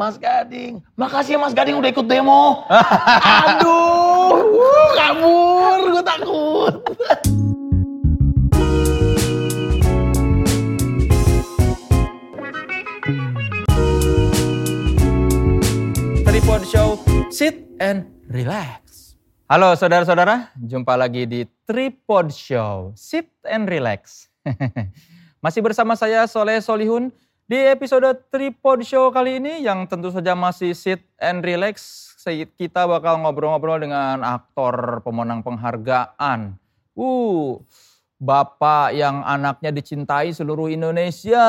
Mas Gading. Makasih ya Mas Gading udah ikut demo. Aduh, wuh, kabur, gue takut. Tripod Show, sit and relax. Halo saudara-saudara, jumpa lagi di Tripod Show, sit and relax. masih bersama saya Soleh Solihun di episode Tripod Show kali ini yang tentu saja masih sit and relax. Kita bakal ngobrol-ngobrol dengan aktor pemenang penghargaan. Uh, bapak yang anaknya dicintai seluruh Indonesia.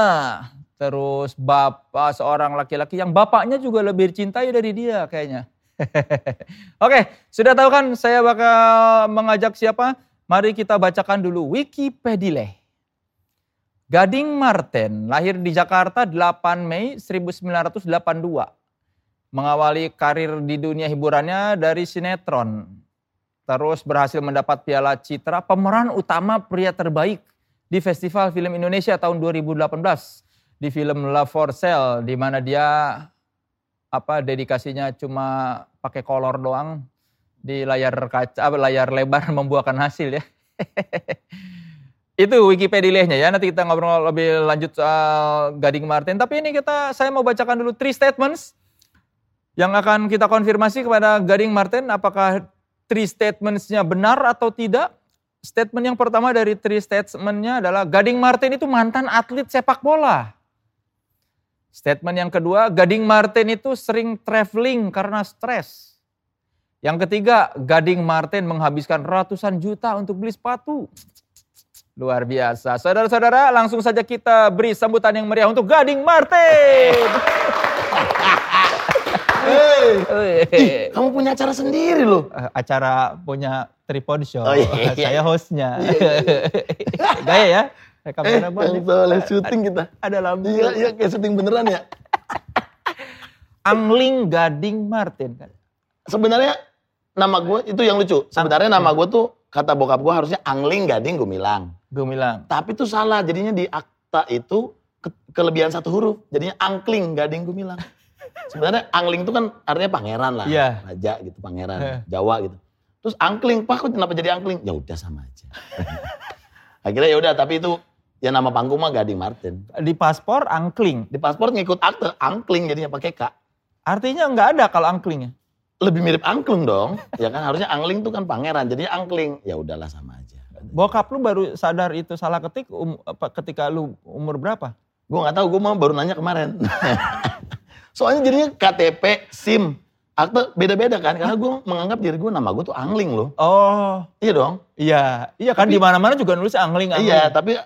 Terus bapak seorang laki-laki yang bapaknya juga lebih dicintai dari dia kayaknya. Oke, sudah tahu kan saya bakal mengajak siapa? Mari kita bacakan dulu Wikipedia. Gading Marten lahir di Jakarta 8 Mei 1982. Mengawali karir di dunia hiburannya dari sinetron. Terus berhasil mendapat piala citra pemeran utama pria terbaik di Festival Film Indonesia tahun 2018 di film Love for Sale di mana dia apa dedikasinya cuma pakai kolor doang di layar kaca layar lebar membuahkan hasil ya. Itu Wikipedia-nya ya. Nanti kita ngobrol lebih lanjut soal Gading Martin. Tapi ini kita saya mau bacakan dulu three statements yang akan kita konfirmasi kepada Gading Martin apakah three statements-nya benar atau tidak. Statement yang pertama dari three statement-nya adalah Gading Martin itu mantan atlet sepak bola. Statement yang kedua, Gading Martin itu sering traveling karena stres. Yang ketiga, Gading Martin menghabiskan ratusan juta untuk beli sepatu. Luar biasa. Saudara-saudara, langsung saja kita beri sambutan yang meriah untuk Gading Martin. Hey. kamu punya acara sendiri loh. Eh, acara punya tripod show. Oh, iya, iya. Saya hostnya. Gaya ya. Eh, Kamera yang soalnya syuting kita. Ada lampu. Iya, iya kayak syuting beneran ya. Angling Gading Martin kan. Sebenarnya nama gue itu yang lucu. Sebenarnya nama gue tuh kata bokap gue harusnya Angling Gading Gumilang. Gumilang. Tapi itu salah. Jadinya di akta itu ke- kelebihan satu huruf. Jadinya Angkling Gading Gumilang. Sebenarnya Angling itu kan artinya pangeran lah. Iya. Raja gitu, pangeran. Eh. Jawa gitu. Terus Angkling, Pak kok kenapa jadi Angkling? Ya udah sama aja. Akhirnya ya udah, tapi itu ya nama panggung mah Gading Martin. Di paspor Angkling. Di paspor ngikut akte Angkling jadinya pakai K. Artinya nggak ada kalau Angklingnya. Lebih mirip angklung dong. ya kan harusnya angling tuh kan pangeran, jadinya angkling. Ya udahlah sama aja. Bokap lu baru sadar itu salah ketik um, apa, ketika lu umur berapa? Gue nggak tahu, gue mah baru nanya kemarin. Soalnya jadinya KTP, SIM, akte beda-beda kan. Karena gue menganggap diri gue nama gue tuh angling loh. Oh, Iya dong. iya. Iya kan di mana-mana juga nulis Angling, Angling. Iya, tapi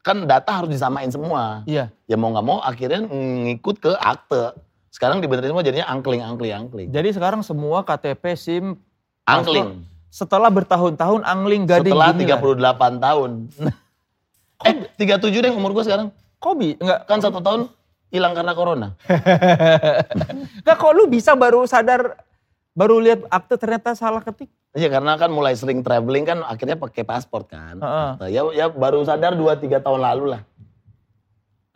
kan data harus disamain semua. Iya. Ya mau nggak mau akhirnya ngikut ke akte. Sekarang dibenerin semua jadinya angkling, angkling, angkling. Jadi sekarang semua KTP, SIM, Angkling. setelah bertahun-tahun Angling Gading Setelah Gumilang. 38 tahun. eh, 37 deh umur gue sekarang. Kobi, enggak, Kan satu tahun hilang karena corona. enggak kok lu bisa baru sadar, baru lihat akte ternyata salah ketik. Iya karena kan mulai sering traveling kan akhirnya pakai paspor kan. Heeh. Nah, ya, ya baru sadar 2-3 tahun lalu lah.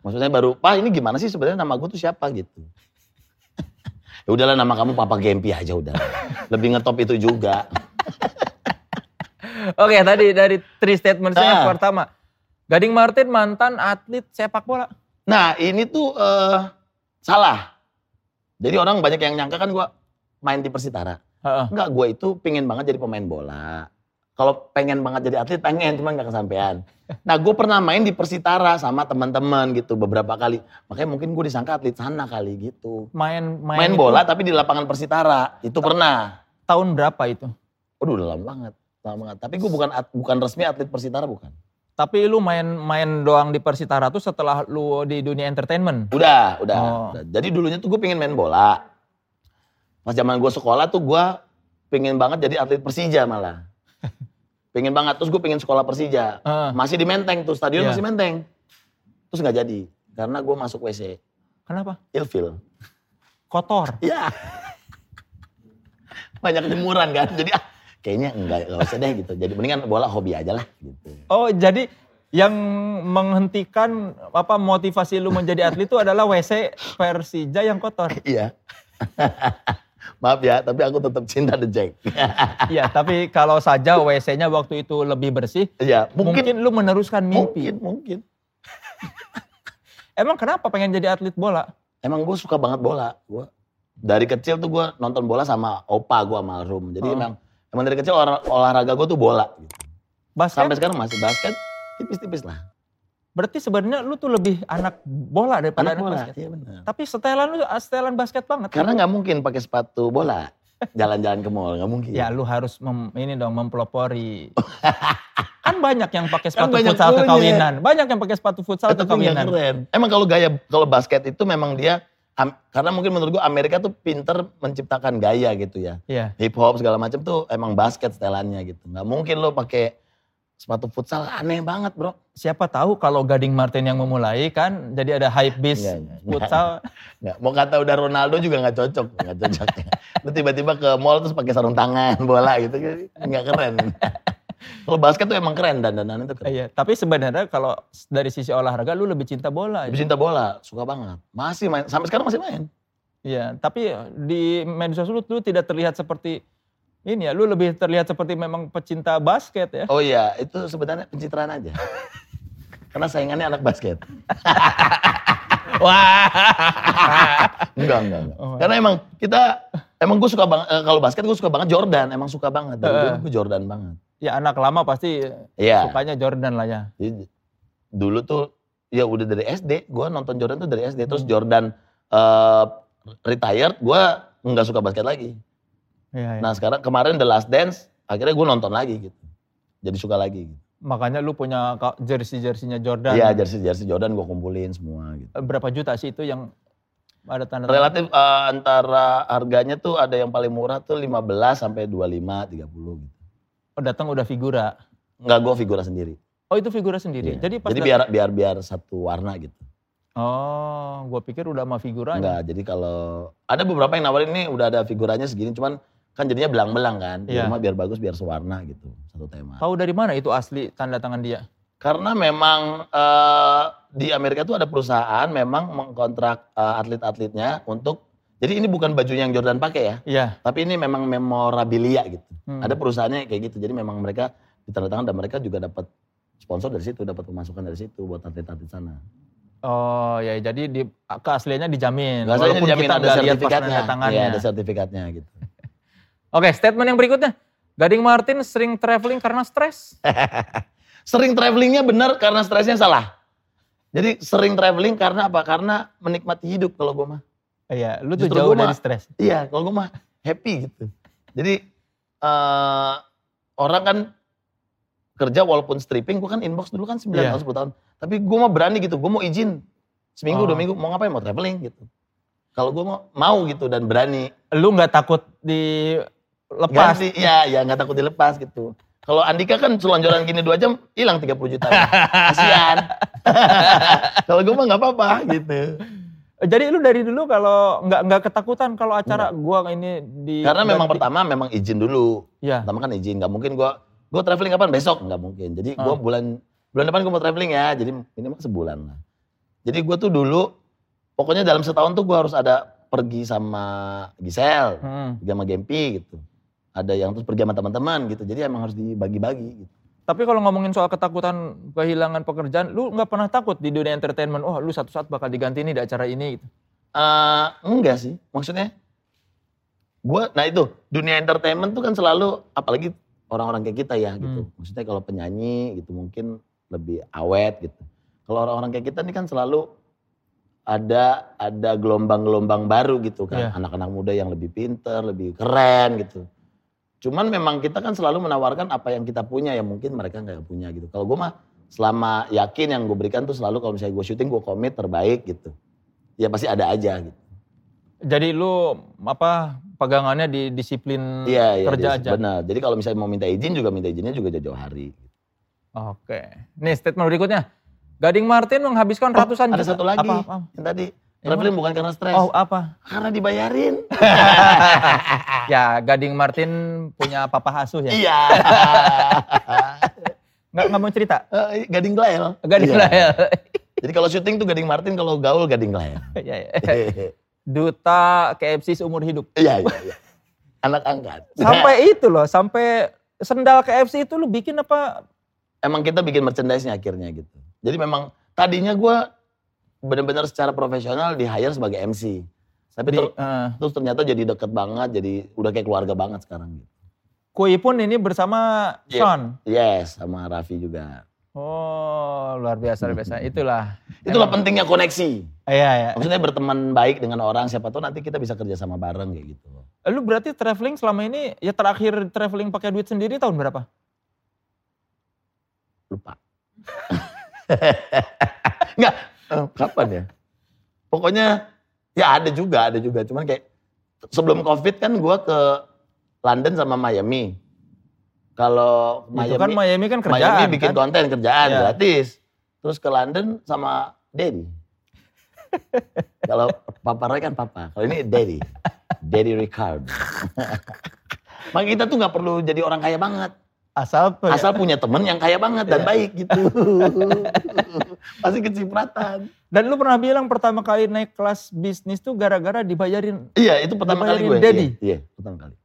Maksudnya baru, Pak ini gimana sih sebenarnya nama gue tuh siapa gitu. Ya udahlah nama kamu Papa Gempi aja udah. Lebih ngetop itu juga. Oke, tadi dari three statement saya yang Ah. pertama. Gading Martin mantan atlet sepak bola. Nah ini tuh eh, salah. Jadi orang banyak yang nyangka kan gue main di Persitara. Heeh. Enggak, gue itu pingin banget jadi pemain bola. Kalau pengen banget jadi atlet, pengen, cuman gak kesampaian. Nah, gue pernah main di Persitara sama teman-teman gitu beberapa kali. Makanya mungkin gue disangka atlet sana kali gitu. Main main, Main itu bola tapi di lapangan Persitara, itu pernah. tahun berapa itu? Waduh, udah lama banget. Lama banget. Tapi gue bukan bukan resmi atlet Persitara, bukan. Tapi lu main main doang di Persitara tuh setelah lu di dunia entertainment. Udah, udah. Oh. Jadi dulunya tuh gue pengen main bola. Pas zaman gue sekolah tuh gue pengen banget jadi atlet Persija malah. pengen banget, terus gue pengen sekolah Persija. Heeh. Masih di Menteng tuh, stadion Iya. masih Menteng. Terus nggak jadi, karena gue masuk WC. Kenapa? Ilfil. Kotor. Ya. Banyak jemuran kan, jadi ah kayaknya enggak, enggak usah deh gitu. Jadi mendingan bola hobi aja lah gitu. Oh, jadi Yang menghentikan apa motivasi lu menjadi atlet itu adalah WC Persija yang kotor. Iya. Maaf ya, tapi aku tetap cinta The Jack. Iya, tapi kalau saja WC-nya waktu itu lebih bersih, Iya, mungkin, mungkin lu meneruskan mimpi. mungkin mungkin. Emang kenapa pengen jadi atlet bola? Emang gue suka banget bola. Gua dari kecil tuh gue nonton bola sama opa gue almarhum. Jadi Oh. emang emang dari kecil olah- olahraga gue tuh bola. Gitu. Basket? Sampai sekarang masih basket tipis-tipis lah. Berarti sebenarnya lu tuh lebih anak bola daripada Anak anak, bola, basket. iya benar. Tapi setelan lu setelan basket banget. Karena nggak mungkin pakai sepatu bola jalan-jalan ke mall nggak mungkin. Ya lu harus mem- ini dong mempelopori. kan banyak yang pakai Kan sepatu banyak futsal punya. kekawinan. Banyak yang pakai sepatu futsal nggak kekawinan. keren. Emang kalau gaya kalau basket itu memang dia karena mungkin menurut gua Amerika tuh pinter menciptakan gaya gitu ya. Iya. Hip hop segala macam tuh emang basket setelannya gitu. Nggak mungkin lo pakai sepatu futsal aneh banget bro. Siapa tahu kalau Gading Martin yang memulai kan jadi ada hype beast Iya, iya. futsal. Nggak, mau kata udah Ronaldo juga nggak cocok, nggak cocok. Lu tiba-tiba ke mall terus pakai sarung tangan bola gitu, nggak keren. Kalau basket tuh emang keren dan dandan itu keren. Iya, tapi sebenarnya kalau dari sisi olahraga lu lebih cinta bola. Lebih cinta bola, suka banget. Masih main, sampai sekarang masih main. Iya, tapi di medsos lu, lu tidak terlihat seperti ini ya, lu lebih terlihat seperti memang pecinta basket ya. Oh iya, itu sebenarnya pencitraan aja. Karena saingannya anak basket. Wah. Enggak, enggak, enggak. Oh. Karena emang kita, emang gue suka banget, eh, kalau basket gue suka banget Jordan. Emang suka banget. Dari Heeh. dulu gue Jordan banget. ya anak lama pasti Iya. sukanya Jordan lah ya. Jadi, dulu tuh, ya udah dari SD. Gue nonton Jordan tuh dari SD. Terus Hmm. Jordan eh, retired, gue nggak suka basket lagi. Iya, iya. Nah sekarang kemarin The Last Dance, akhirnya gue nonton lagi gitu. Jadi suka lagi. Gitu. Makanya lu punya jersey-jerseynya Jordan. Iya jersey jersey Jordan gue kumpulin semua gitu. Eh, Berapa juta sih itu yang ada tanda Relatif eh, antara harganya tuh ada yang paling murah tuh 15 sampai 25, 30 gitu. Oh, datang udah figura. Enggak gue figura sendiri. Oh itu figura sendiri. Iya. Jadi pas Jadi biar biar biar satu warna gitu. Oh, gua pikir udah sama figuranya. Enggak, jadi kalau ada beberapa yang nawarin nih udah ada figuranya segini cuman kan jadinya belang-belang kan. Iya. rumah biar bagus biar sewarna gitu, satu tema. Tahu dari mana itu asli tanda tangan dia? Karena memang eh, di Amerika tuh ada perusahaan memang mengkontrak eh, atlet-atletnya untuk jadi ini bukan bajunya yang Jordan pakai ya, Iya. tapi ini memang memorabilia gitu. Hmm. Ada perusahaannya kayak gitu. Jadi memang mereka ditandatangan dan mereka juga dapat sponsor dari situ, dapat pemasukan dari situ buat atlet-atlet sana. Oh ya, jadi di, keasliannya dijamin. Walaupun dijamin kita ada sertifikatnya. tangannya. Iya, ada sertifikatnya gitu. Oke, statement yang berikutnya. Gading Martin sering traveling karena stres. Sering travelingnya benar karena stresnya salah. Jadi sering traveling karena apa? Karena menikmati hidup kalau gue mah. Iya, lu tuh Justru jauh dari mah- stres. Iya, kalau gue mah happy gitu. Jadi eh orang kan kerja walaupun stripping, gue kan inbox dulu kan 9 Iya. tahun, 10 tahun. Tapi gue mau berani gitu, gue mau izin. Seminggu, Oh. dua minggu, mau ngapain? Mau traveling gitu. Kalau gue mau, mau gitu dan berani. Lu nggak takut dilepas. Ganti, iya, ya nggak takut dilepas gitu. Kalau Andika kan selonjoran gini dua jam, hilang 30 juta. Kasian. Kalau gue mah nggak apa-apa gitu. Jadi lu dari dulu kalau nggak nggak ketakutan kalau acara gua ini di Karena memang ganti- pertama memang izin dulu. Iya. Pertama kan izin, nggak mungkin gue gue traveling kapan besok nggak mungkin. Jadi gue Ah. bulan bulan depan gue mau traveling ya. Jadi minimal sebulan lah. Jadi gue tuh dulu pokoknya dalam setahun tuh gue harus ada pergi sama Gisel, Hmm. sama Gempi gitu. Ada yang terus pergi sama teman-teman gitu. Jadi emang harus dibagi-bagi gitu. Tapi kalau ngomongin soal ketakutan kehilangan pekerjaan, lu nggak pernah takut di dunia entertainment? Oh, lu satu saat bakal diganti nih di acara ini gitu. Eh, enggak sih, maksudnya gue, nah itu dunia entertainment tuh kan selalu, apalagi orang-orang kayak kita ya gitu. Hmm. Maksudnya kalau penyanyi gitu mungkin lebih awet gitu. Kalau orang-orang kayak kita nih kan selalu ada ada gelombang-gelombang baru gitu kan, Iya. anak-anak muda yang lebih pinter, lebih keren gitu. Cuman memang kita kan selalu menawarkan apa yang kita punya yang mungkin mereka nggak punya gitu. Kalau gue mah selama yakin yang gue berikan tuh selalu kalau misalnya gue syuting gue komit terbaik gitu. Ya pasti ada aja gitu. Jadi lu apa pegangannya di disiplin Iya, iya. kerja dia- aja. Benar. Jadi kalau misalnya mau minta izin juga minta izinnya juga jauh-jauh hari. Oke. Nih statement berikutnya. Gading Martin menghabiskan Oh, ratusan ada juta. satu lagi. Apa, apa? Yang tadi traveling bukan karena stres, Oh, apa? karena dibayarin. ya, Gading Martin punya papa asuh ya. iya. Nggak, nggak mau cerita? Eh, Gading Glael. Gading Iya. ya. Jadi kalau syuting tuh Gading Martin, kalau gaul Gading Glael. Iya, iya. Duta KFC seumur hidup. Iya, iya, iya. Anak angkat. Sampai itu loh, sampai sendal KFC itu lu bikin apa? Emang kita bikin merchandise-nya akhirnya gitu. Jadi memang tadinya gue benar-benar secara profesional di hire sebagai MC. Tapi Di, ter- eh, terus ternyata jadi deket banget, jadi udah kayak keluarga banget sekarang gitu. Kui pun ini bersama Iya. Sean. Yes, sama Raffi juga. Oh, luar biasa, luar biasa. Itulah. Itulah Emang- pentingnya koneksi. Iya, iya. Maksudnya berteman baik dengan orang, siapa tahu nanti kita bisa kerja sama bareng kayak gitu. Lu berarti traveling selama ini, ya terakhir traveling pakai duit sendiri tahun berapa? Lupa. Enggak, kapan ya? Pokoknya ya ada juga, ada juga. Cuman kayak sebelum covid kan gua ke London sama Miami. Kalau kan Miami, Miami kan kerjaan Miami bikin kan? konten kerjaan Iya. gratis. Terus ke London sama Daddy. Kalau Papa Roy kan Papa, kalau ini Daddy. Daddy Ricard. Makanya kita tuh nggak perlu jadi orang kaya banget. Asal, Asal punya temen yang kaya banget dan Iya. baik gitu. Pasti kecipratan. Dan lu pernah bilang pertama kali naik kelas bisnis tuh gara-gara dibayarin. Iya itu pertama kali gue. Daddy? Iya, iya, pertama kali.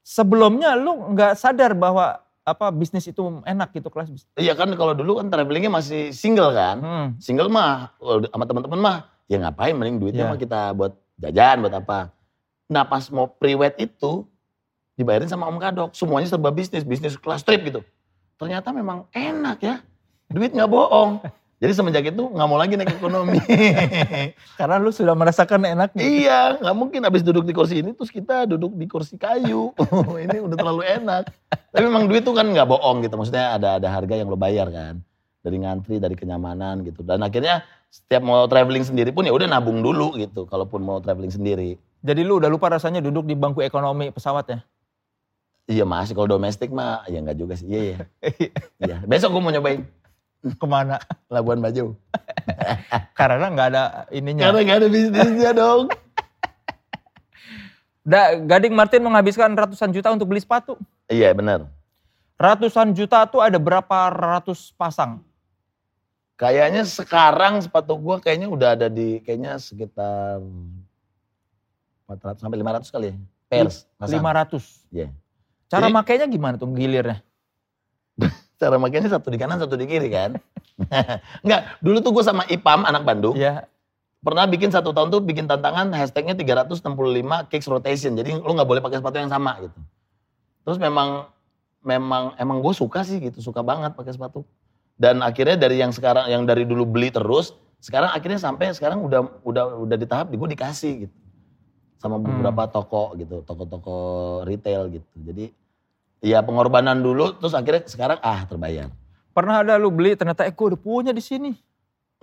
Sebelumnya lu nggak sadar bahwa apa bisnis itu enak gitu kelas bisnis. Iya kan kalau dulu kan travelingnya masih single kan. Hmm. Single mah sama teman-teman mah ya ngapain mending duitnya Iya. mah kita buat jajan buat apa. Nah pas mau pre-wed itu dibayarin sama Om Kadok. Semuanya serba bisnis, bisnis kelas trip gitu. Ternyata memang enak ya. Duit nggak bohong. Jadi semenjak itu nggak mau lagi naik ekonomi. Karena lu sudah merasakan enaknya. iya, nggak mungkin habis duduk di kursi ini terus kita duduk di kursi kayu. ini udah terlalu enak. Tapi memang duit tuh kan nggak bohong gitu. Maksudnya ada ada harga yang lo bayar kan. Dari ngantri, dari kenyamanan gitu. Dan akhirnya setiap mau traveling sendiri pun ya udah nabung dulu gitu. Kalaupun mau traveling sendiri. Jadi lu udah lupa rasanya duduk di bangku ekonomi pesawat ya? Iya masih kalau domestik mah ya nggak juga sih. Iya iya. iya. Besok gue mau nyobain Ke mana? Labuan Bajo. Karena nggak ada ininya. Karena nggak ada bisnisnya dong. Da, Gading Martin menghabiskan ratusan juta untuk beli sepatu. iya benar. Ratusan juta tuh ada berapa ratus pasang? Kayaknya sekarang sepatu gua kayaknya udah ada di kayaknya sekitar 400 sampai 500 kali ya. Pairs. pasang. 500. Iya. Cara Jadi- makainya gimana tuh gilirnya? Cara makanya satu di kanan satu di kiri kan. Enggak, dulu tuh gue sama Ipam anak Bandung. Iya. Pernah bikin satu tahun tuh bikin tantangan hashtagnya 365 kicks rotation. Jadi lu nggak boleh pakai sepatu yang sama gitu. Terus memang memang emang gue suka sih gitu, suka banget pakai sepatu. Dan akhirnya dari yang sekarang yang dari dulu beli terus, sekarang akhirnya sampai sekarang udah udah udah di tahap gue dikasih gitu. Sama beberapa toko gitu, toko-toko retail gitu. Jadi ya pengorbanan dulu terus akhirnya sekarang ah terbayar. Pernah ada lu beli ternyata eh gue udah punya di sini.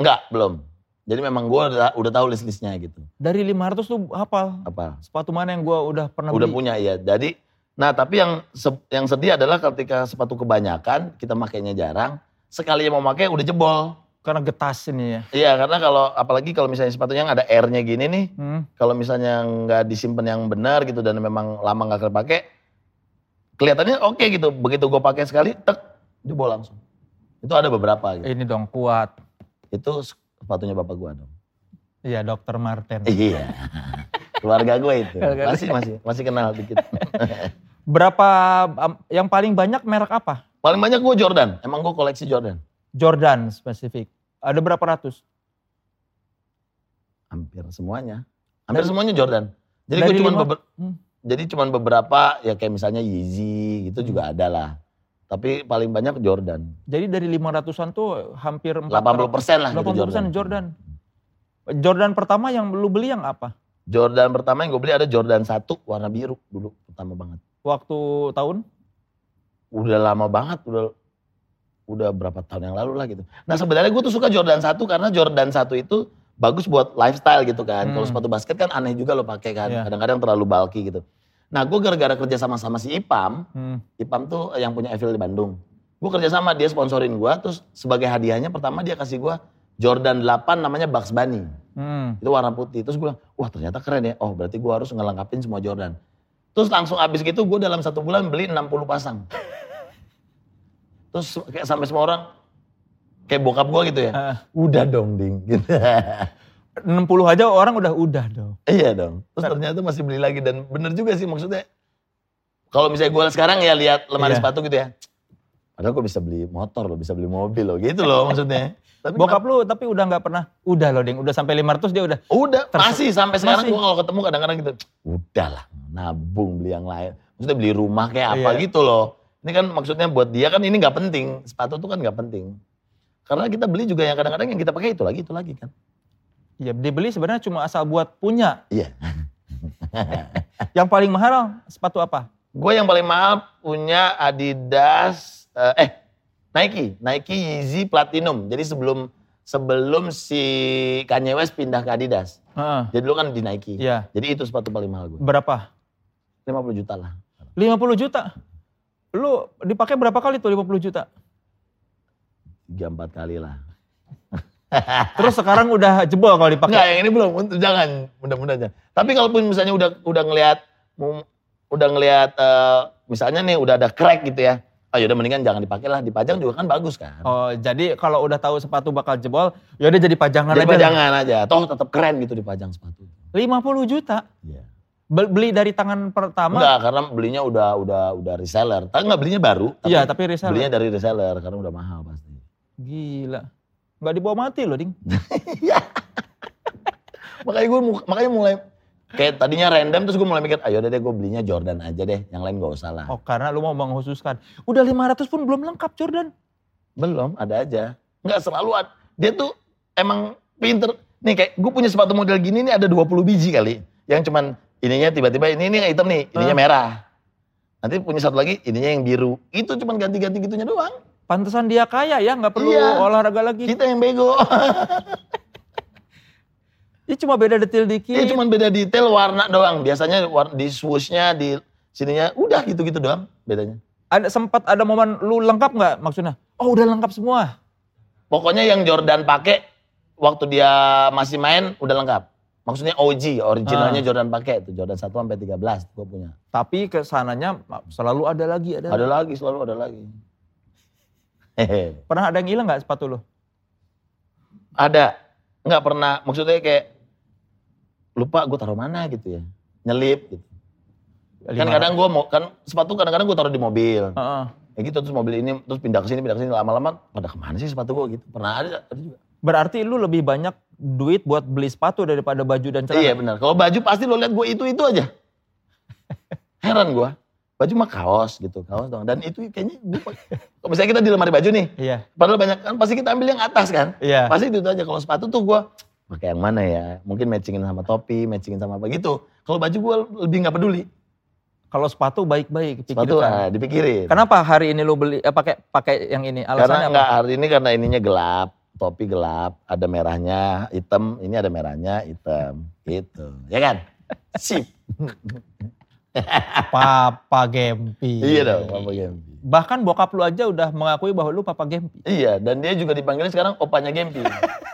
Enggak, belum. Jadi memang gue udah, udah tahu list-listnya gitu. Dari 500 tuh hafal. Apa? Sepatu mana yang gue udah pernah udah beli. punya ya. Jadi, nah tapi yang yang sedih adalah ketika sepatu kebanyakan, kita makainya jarang, sekali yang mau pakai udah jebol. Karena getas ini ya. Iya, karena kalau apalagi kalau misalnya sepatunya yang ada airnya gini nih, Hmm. kalau misalnya nggak disimpan yang benar gitu dan memang lama nggak kepake, kelihatannya oke gitu. Begitu gue pakai sekali, tek, jebol langsung. Itu ada beberapa gitu. Ini dong kuat. Itu sepatunya bapak gue dong. Iya dokter Martin. Iya. Keluarga gue itu. Keluarga Masih masih masih kenal dikit. Berapa yang paling banyak merek apa? Paling banyak gue Jordan. Emang gue koleksi Jordan. Jordan spesifik. Ada berapa ratus? Hampir semuanya. Hampir Dari- semuanya Jordan. Jadi gue Hmm. Jadi cuman beberapa ya kayak misalnya Yeezy gitu juga ada lah. Tapi paling banyak Jordan. Jadi dari 500-an tuh hampir 80 persen lah 80% gitu Jordan. Jordan. Jordan pertama yang lu beli yang apa? Jordan pertama yang gue beli ada Jordan 1 warna biru dulu pertama banget. Waktu tahun? Udah lama banget, udah udah berapa tahun yang lalu lah gitu. Nah sebenarnya gue tuh suka Jordan 1 karena Jordan 1 itu bagus buat lifestyle gitu kan. Kalau Hmm. sepatu basket kan aneh juga lo pakai kan. Iya. Kadang-kadang terlalu bulky gitu. Nah gue gara-gara kerja sama sama si Ipam, Hmm. Ipam tuh yang punya Evil di Bandung. Gue kerja sama dia sponsorin gue, terus sebagai hadiahnya pertama dia kasih gue Jordan 8 namanya Bugs Bunny. Hmm. Itu warna putih. Terus gue bilang, wah ternyata keren ya. Oh berarti gue harus ngelengkapin semua Jordan. Terus langsung abis gitu gue dalam satu bulan beli 60 pasang. Terus kayak sampai semua orang, kayak bokap gue gitu ya. Heeh. Udah dong ding. Gitu. 60 aja orang udah udah dong. iya dong. Terus ternyata masih beli lagi. Dan bener juga sih maksudnya. Kalau misalnya gue sekarang ya lihat lemari Iya. sepatu gitu ya. Padahal gue bisa beli motor loh, bisa beli mobil loh. Gitu loh maksudnya. Tapi Bokap lu tapi udah nggak pernah, udah loh ding, udah sampai 500 dia udah. Udah, Terus- masih sampai sekarang gue kalau ketemu kadang-kadang gitu, udahlah nabung beli yang lain. Maksudnya beli rumah kayak apa Iya. gitu loh. Ini kan maksudnya buat dia kan ini nggak penting, sepatu tuh kan nggak penting. Karena kita beli juga yang kadang-kadang yang kita pakai itu lagi, itu lagi kan. Ya dibeli sebenarnya cuma asal buat punya. Iya. Yang paling mahal sepatu apa? gue yang paling mahal punya Adidas, eh, eh Nike, Nike Yeezy Platinum. Jadi sebelum sebelum si Kanye West pindah ke Adidas. Heeh. Jadi dulu kan di Nike. Iya. Jadi itu sepatu paling mahal gue. Berapa? 50 juta lah. 50 juta. Lu dipakai berapa kali tuh 50 juta? Tiga empat kali lah. Terus sekarang udah jebol kalau dipakai. Enggak, yang ini belum. Jangan, mudah-mudahan. Tapi kalaupun misalnya udah udah ngelihat udah ngelihat eh, misalnya nih udah ada crack gitu ya. Ah yaudah mendingan jangan dipakai lah, dipajang juga kan bagus kan. Oh, jadi kalau udah tahu sepatu bakal jebol, ya udah jadi pajangan Jadi aja. pajangan aja. Toh tetap keren gitu dipajang sepatu. 50 juta. Iya. Be- Beli dari tangan pertama. Enggak, karena belinya udah udah udah reseller. Tapi enggak belinya baru, tapi Iya, tapi reseller. belinya dari reseller karena udah mahal pasti. Gila. Nggak dibawa mati loh, Ding. makanya gue makanya mulai kayak tadinya random terus gue mulai mikir, ayo deh deh gue belinya Jordan aja deh, yang lain gak usah lah. Oh, karena lu mau mengkhususkan. Udah 500 pun belum lengkap Jordan. Belum, ada aja. Nggak selalu ada. Dia tuh emang pinter. Nih kayak gue punya sepatu model gini nih ada 20 biji kali. Yang cuman ininya tiba-tiba ini ini hitam nih, ininya Ah. merah. Nanti punya satu lagi ininya yang biru. Itu cuman ganti-ganti gitunya doang. Pantesan dia kaya ya, nggak perlu Iya. olahraga lagi. Kita yang bego. Ini cuma beda detail dikit. Ini cuman beda detail warna doang. Biasanya war- di swooshnya, di sininya udah gitu-gitu doang bedanya. Ada sempat ada momen lu lengkap nggak maksudnya? Oh udah lengkap semua. Pokoknya yang Jordan pakai waktu dia masih main udah lengkap. Maksudnya OG, originalnya Ah. Jordan pakai itu Jordan 1 sampai 13 gue punya. Tapi ke sananya selalu ada lagi, ada. Ada lagi, selalu ada lagi. Pernah ada yang hilang nggak sepatu lu? Ada. Nggak pernah, maksudnya kayak lupa gue taruh mana gitu ya. Nyelip gitu. Kan kadang gue mau, kan sepatu kadang-kadang gue taruh di mobil. Heeh. Ya gitu, terus mobil ini, terus pindah ke sini, pindah ke sini. Lama-lama, pada ke mana sih sepatu gue gitu. Pernah ada, ada juga. Berarti lu lebih banyak duit buat beli sepatu daripada baju dan celana. Iya benar. Kalau baju pasti lo lihat gue itu-itu aja. Heran gue. Baju mah kaos gitu, kaos dong. Dan itu kayaknya gue Kalau misalnya kita di lemari baju nih, Iya. padahal banyak kan pasti kita ambil yang atas kan. Iya. Pasti itu, aja. Kalau sepatu tuh gue pakai yang mana ya? Mungkin matchingin sama topi, matchingin sama apa gitu. Kalau baju gue lebih nggak peduli. Kalau sepatu baik-baik Sepatu ah, dipikirin. Kenapa hari ini lu beli eh, pakai pakai yang ini? Karena Alasannya enggak apa? hari ini karena ininya gelap, topi gelap, ada merahnya, hitam, ini ada merahnya, hitam, gitu. Ya kan? Sip. Papa Gempi. iya dong, Papa Gempi. Bahkan bokap lu aja udah mengakui bahwa lu Papa Gempi. Iya, dan dia juga dipanggilnya sekarang opanya Gempi,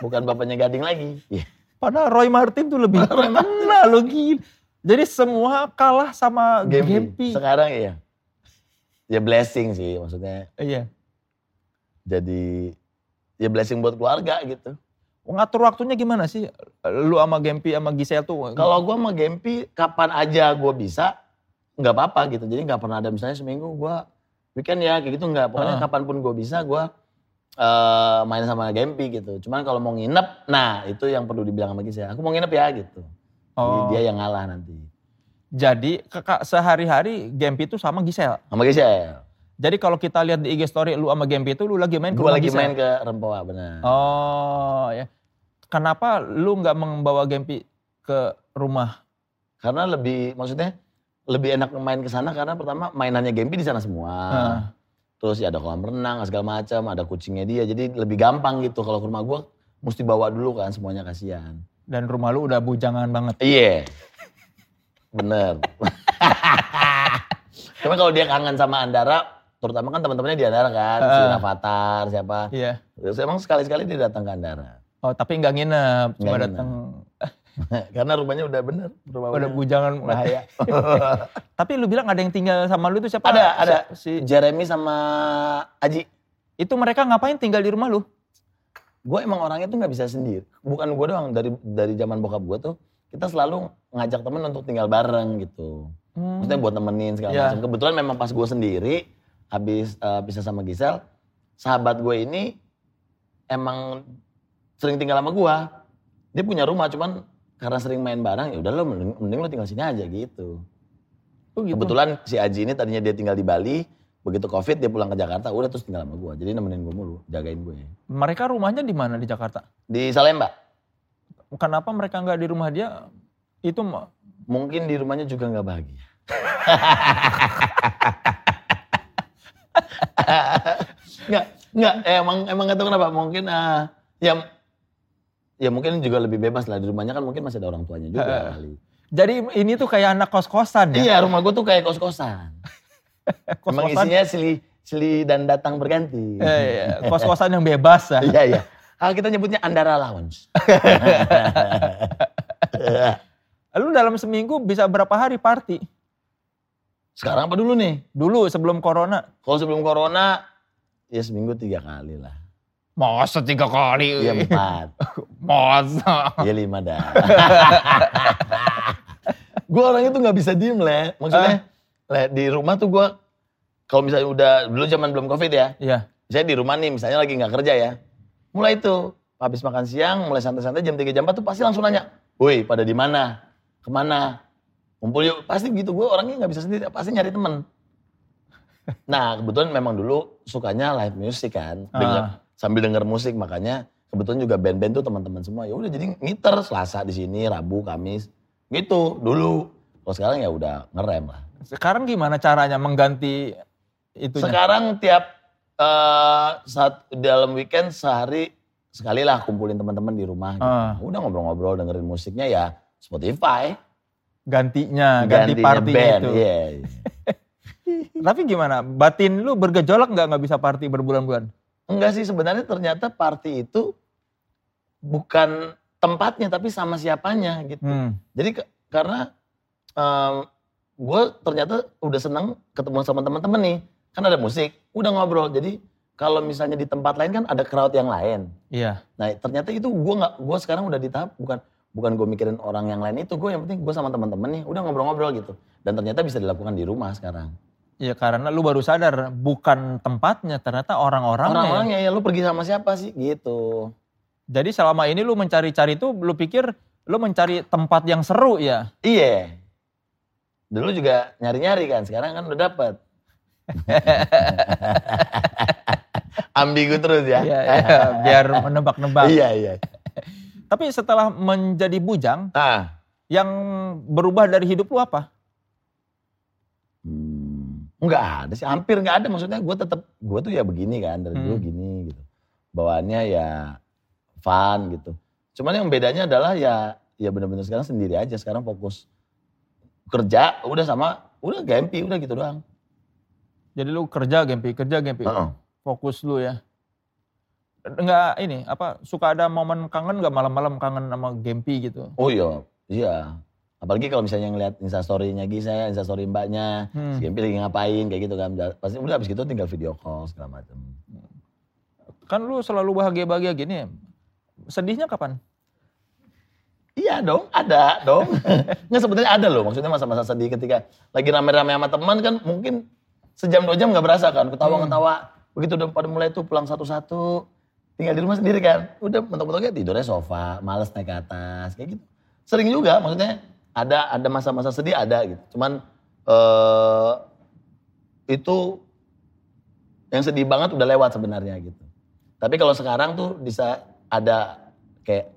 bukan bapaknya Gading lagi. Iya. Padahal Roy Martin tuh lebih kena lu gila. Jadi semua kalah sama Gempi. Gempi. Sekarang iya. Ya blessing sih maksudnya. Iya. Jadi ya blessing buat keluarga gitu. Ngatur waktunya gimana sih? Lu sama Gempi sama Gisel tuh. Kalau gua sama Gempi kapan aja gua bisa nggak apa-apa gitu. Jadi nggak pernah ada misalnya seminggu gua weekend ya kayak gitu nggak. Pokoknya Ah. kapan pun gua bisa gua eh, main sama Gempi gitu. Cuman kalau mau nginep, nah itu yang perlu dibilang sama Gisel. Aku mau nginep ya gitu. Jadi Oh. dia yang ngalah nanti. Jadi kakak sehari-hari Gempi itu sama Gisel. Sama Gisel. Jadi kalau kita lihat di IG story lu sama Gempi itu lu lagi main ke Gue rumah lagi Gisel. main ke Rempoa benar. Oh ya. Kenapa lu nggak membawa Gempi ke rumah? Karena lebih maksudnya lebih enak main ke sana karena pertama mainannya Gempi di sana semua. Heeh. Terus ya ada kolam renang segala macam, ada kucingnya dia. Jadi lebih gampang gitu kalau ke rumah gua mesti bawa dulu kan semuanya kasihan. Dan rumah lu udah bujangan banget. Iya. Bener. Cuma kalau dia kangen sama Andara, terutama kan teman-temannya di Andara kan, si Heeh. Avatar siapa. Iya. Terus emang sekali-sekali dia datang ke Andara. Oh tapi nggak nginep, cuma datang. Karena rumahnya udah bener. Rumah Udah bujangan. bahaya. Tapi lu bilang ada yang tinggal sama lu itu siapa? Ada, ada. Si Jeremy sama Aji. Itu mereka ngapain tinggal di rumah lu? Gue emang orangnya tuh nggak bisa sendiri. Bukan gue doang, dari dari zaman bokap gue tuh, kita selalu ngajak temen untuk tinggal bareng gitu. Hmm. Maksudnya buat nemenin segala Iya. macam. Kebetulan memang pas gue sendiri, habis eh, pisah sama Gisel, sahabat gue ini emang sering tinggal sama gue. Dia punya rumah, cuman karena sering main bareng, ya udah lo mending, mending lo tinggal sini aja gitu. Oh, gitu. Kebetulan si Aji ini tadinya dia tinggal di Bali, begitu covid dia pulang ke Jakarta, udah terus tinggal sama gue. Jadi nemenin gue mulu, jagain gue. Mereka rumahnya di mana di Jakarta? Di Salemba, Kenapa mereka nggak di rumah dia? Itu mungkin di rumahnya juga nggak bahagia. Nggak, nggak, emang emang nggak tahu kenapa. Mungkin ah ya ya mungkin juga lebih bebas lah di rumahnya kan mungkin masih ada orang tuanya juga kali. jadi ini tuh kayak anak kos-kosan ya? Iya, rumah gue tuh kayak kos-kosan. Emang Kos-kosan, isinya silih silih dan datang berganti. eh, iya, kos-kosan yang bebas ya. Iya, iya. Ah, kita nyebutnya Andara Lounge. Lu dalam seminggu bisa berapa hari party? Sekarang apa dulu nih? Dulu sebelum corona. Kalau sebelum corona, ya seminggu tiga kali lah. Masa tiga kali? Iya empat, Masa? iya lima dah. gue orangnya tuh nggak bisa diem le. Maksudnya, le, di rumah tuh gue, kalau misalnya udah, dulu zaman belum covid ya. Iya. Saya di rumah nih, misalnya lagi nggak kerja ya. Mulai tuh, habis makan siang, mulai santai-santai jam 3 jam 4 tuh pasti langsung nanya. Woi, pada di mana? Ke mana? Kumpul yuk. Pasti gitu, gue orangnya nggak bisa sendiri, pasti nyari temen. Nah, kebetulan memang dulu sukanya live music kan. Denger- Ah. Sambil denger musik, makanya kebetulan juga band-band tuh teman-teman semua. Ya udah jadi ngiter Selasa di sini, Rabu, Kamis. Gitu dulu. Kalau sekarang ya udah ngerem lah. Sekarang gimana caranya mengganti itunya? Sekarang tiap eh, saat dalam weekend sehari sekali lah kumpulin teman-teman di rumah. Gitu. Ah. Udah ngobrol-ngobrol dengerin musiknya ya Spotify. Gantinya, ganti partinya band. itu. Iya. Tapi gimana? Batin lu bergejolak nggak nggak bisa party berbulan-bulan? Enggak sih sebenarnya ternyata party itu bukan tempatnya tapi sama siapanya gitu. Hmm. Jadi ke- karena gue ternyata udah seneng ketemu sama teman-teman nih. Kan ada musik, udah ngobrol. Jadi kalau misalnya di tempat lain kan ada crowd yang lain. Iya. Nah ternyata itu gue nggak, gue sekarang udah di tahap bukan bukan gue mikirin orang yang lain itu. Gue yang penting gue sama teman-teman nih, udah ngobrol-ngobrol gitu. Dan ternyata bisa dilakukan di rumah sekarang. Ya karena lu baru sadar bukan tempatnya, ternyata orang-orangnya. ya. Orang-orangnya ya lu pergi sama siapa sih gitu. Jadi selama ini lu mencari-cari itu, lu pikir lu mencari tempat yang seru ya? Iya. Dulu juga nyari-nyari kan, sekarang kan udah dapet. Ambigu terus ya. Iya, iya, biar menebak-nebak. Iya, iya. Tapi setelah menjadi bujang, Ah. yang berubah dari hidup lu apa? Hmm, nggak ada sih, hampir nggak ada. Maksudnya gue tetap, gue tuh ya begini kan, dari dulu Hmm. gini gitu. Bawaannya ya fun gitu. Cuman yang bedanya adalah ya, ya bener-bener sekarang sendiri aja. Sekarang fokus kerja, udah sama, udah gempi, udah gitu doang. Jadi lu kerja gempi, kerja gempi. Heeh. Fokus lu ya. Enggak ini, apa suka ada momen kangen nggak malam-malam kangen sama gempi gitu? Oh iya, iya. Apalagi kalau misalnya ngeliat instastory-nya Gisa, instastory mbaknya, Hmm. si Gempi lagi ngapain kayak gitu kan. Pasti udah habis gitu tinggal video call segala macam. Kan lu selalu bahagia-bahagia gini. Sedihnya kapan? Iya dong, ada dong. Nggak sebenarnya ada loh, maksudnya masa-masa sedih ketika lagi rame-rame sama teman kan mungkin sejam dua jam nggak berasa kan, ketawa-ketawa. Begitu udah pada mulai tuh pulang satu-satu, tinggal di rumah sendiri kan. Udah mentok-mentoknya tidurnya sofa, males naik ke atas, kayak gitu. Sering juga, maksudnya ada ada masa-masa sedih ada gitu. Cuman eh itu yang sedih banget udah lewat sebenarnya gitu. Tapi kalau sekarang tuh bisa ada kayak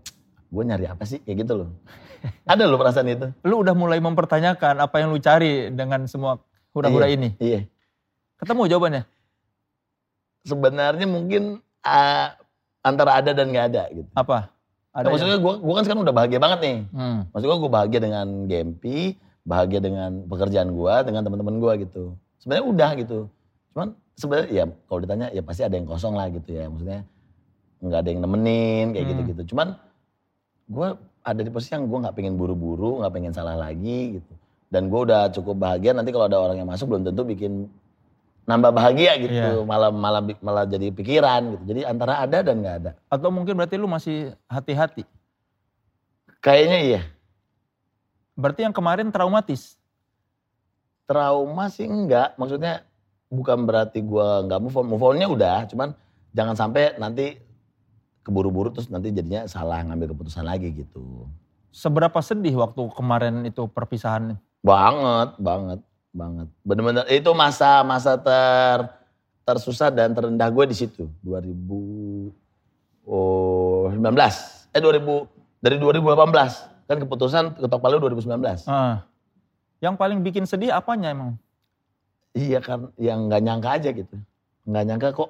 gue nyari apa sih kayak gitu loh. Ada loh perasaan itu. Lu udah mulai mempertanyakan apa yang lu cari dengan semua hura-hura Iya, ini. Iya. Ketemu jawabannya? Sebenarnya mungkin ah, antara ada dan nggak ada gitu. Apa? Nah, maksudnya gue gua kan sekarang udah bahagia banget nih. Hmm. Maksud gue gue bahagia dengan Gempi, bahagia dengan pekerjaan gue, dengan teman-teman gue gitu. Sebenarnya udah gitu. Cuman sebenarnya ya kalau ditanya ya pasti ada yang kosong lah gitu ya. Maksudnya nggak ada yang nemenin kayak Hmm. gitu-gitu. Cuman gue ada di posisi yang gue nggak pengen buru-buru, nggak pengen salah lagi gitu. Dan gue udah cukup bahagia nanti kalau ada orang yang masuk belum tentu bikin nambah bahagia gitu, Iya. malah malah malah jadi pikiran gitu. Jadi antara ada dan nggak ada. Atau mungkin berarti lu masih hati-hati. Kayaknya iya. Berarti yang kemarin traumatis. Trauma sih enggak, maksudnya bukan berarti gua nggak move on. Move onnya udah, cuman jangan sampai nanti keburu-buru terus nanti jadinya salah ngambil keputusan lagi gitu. Seberapa sedih waktu kemarin itu perpisahan? Banget, banget, banget. Bener-bener itu masa-masa ter tersusah dan terendah gue di situ. 2019. Eh 2000 dari 2018 kan keputusan ketok palu 2019. Ah. yang paling bikin sedih apanya emang? Iya kan yang nggak nyangka aja gitu. Nggak nyangka kok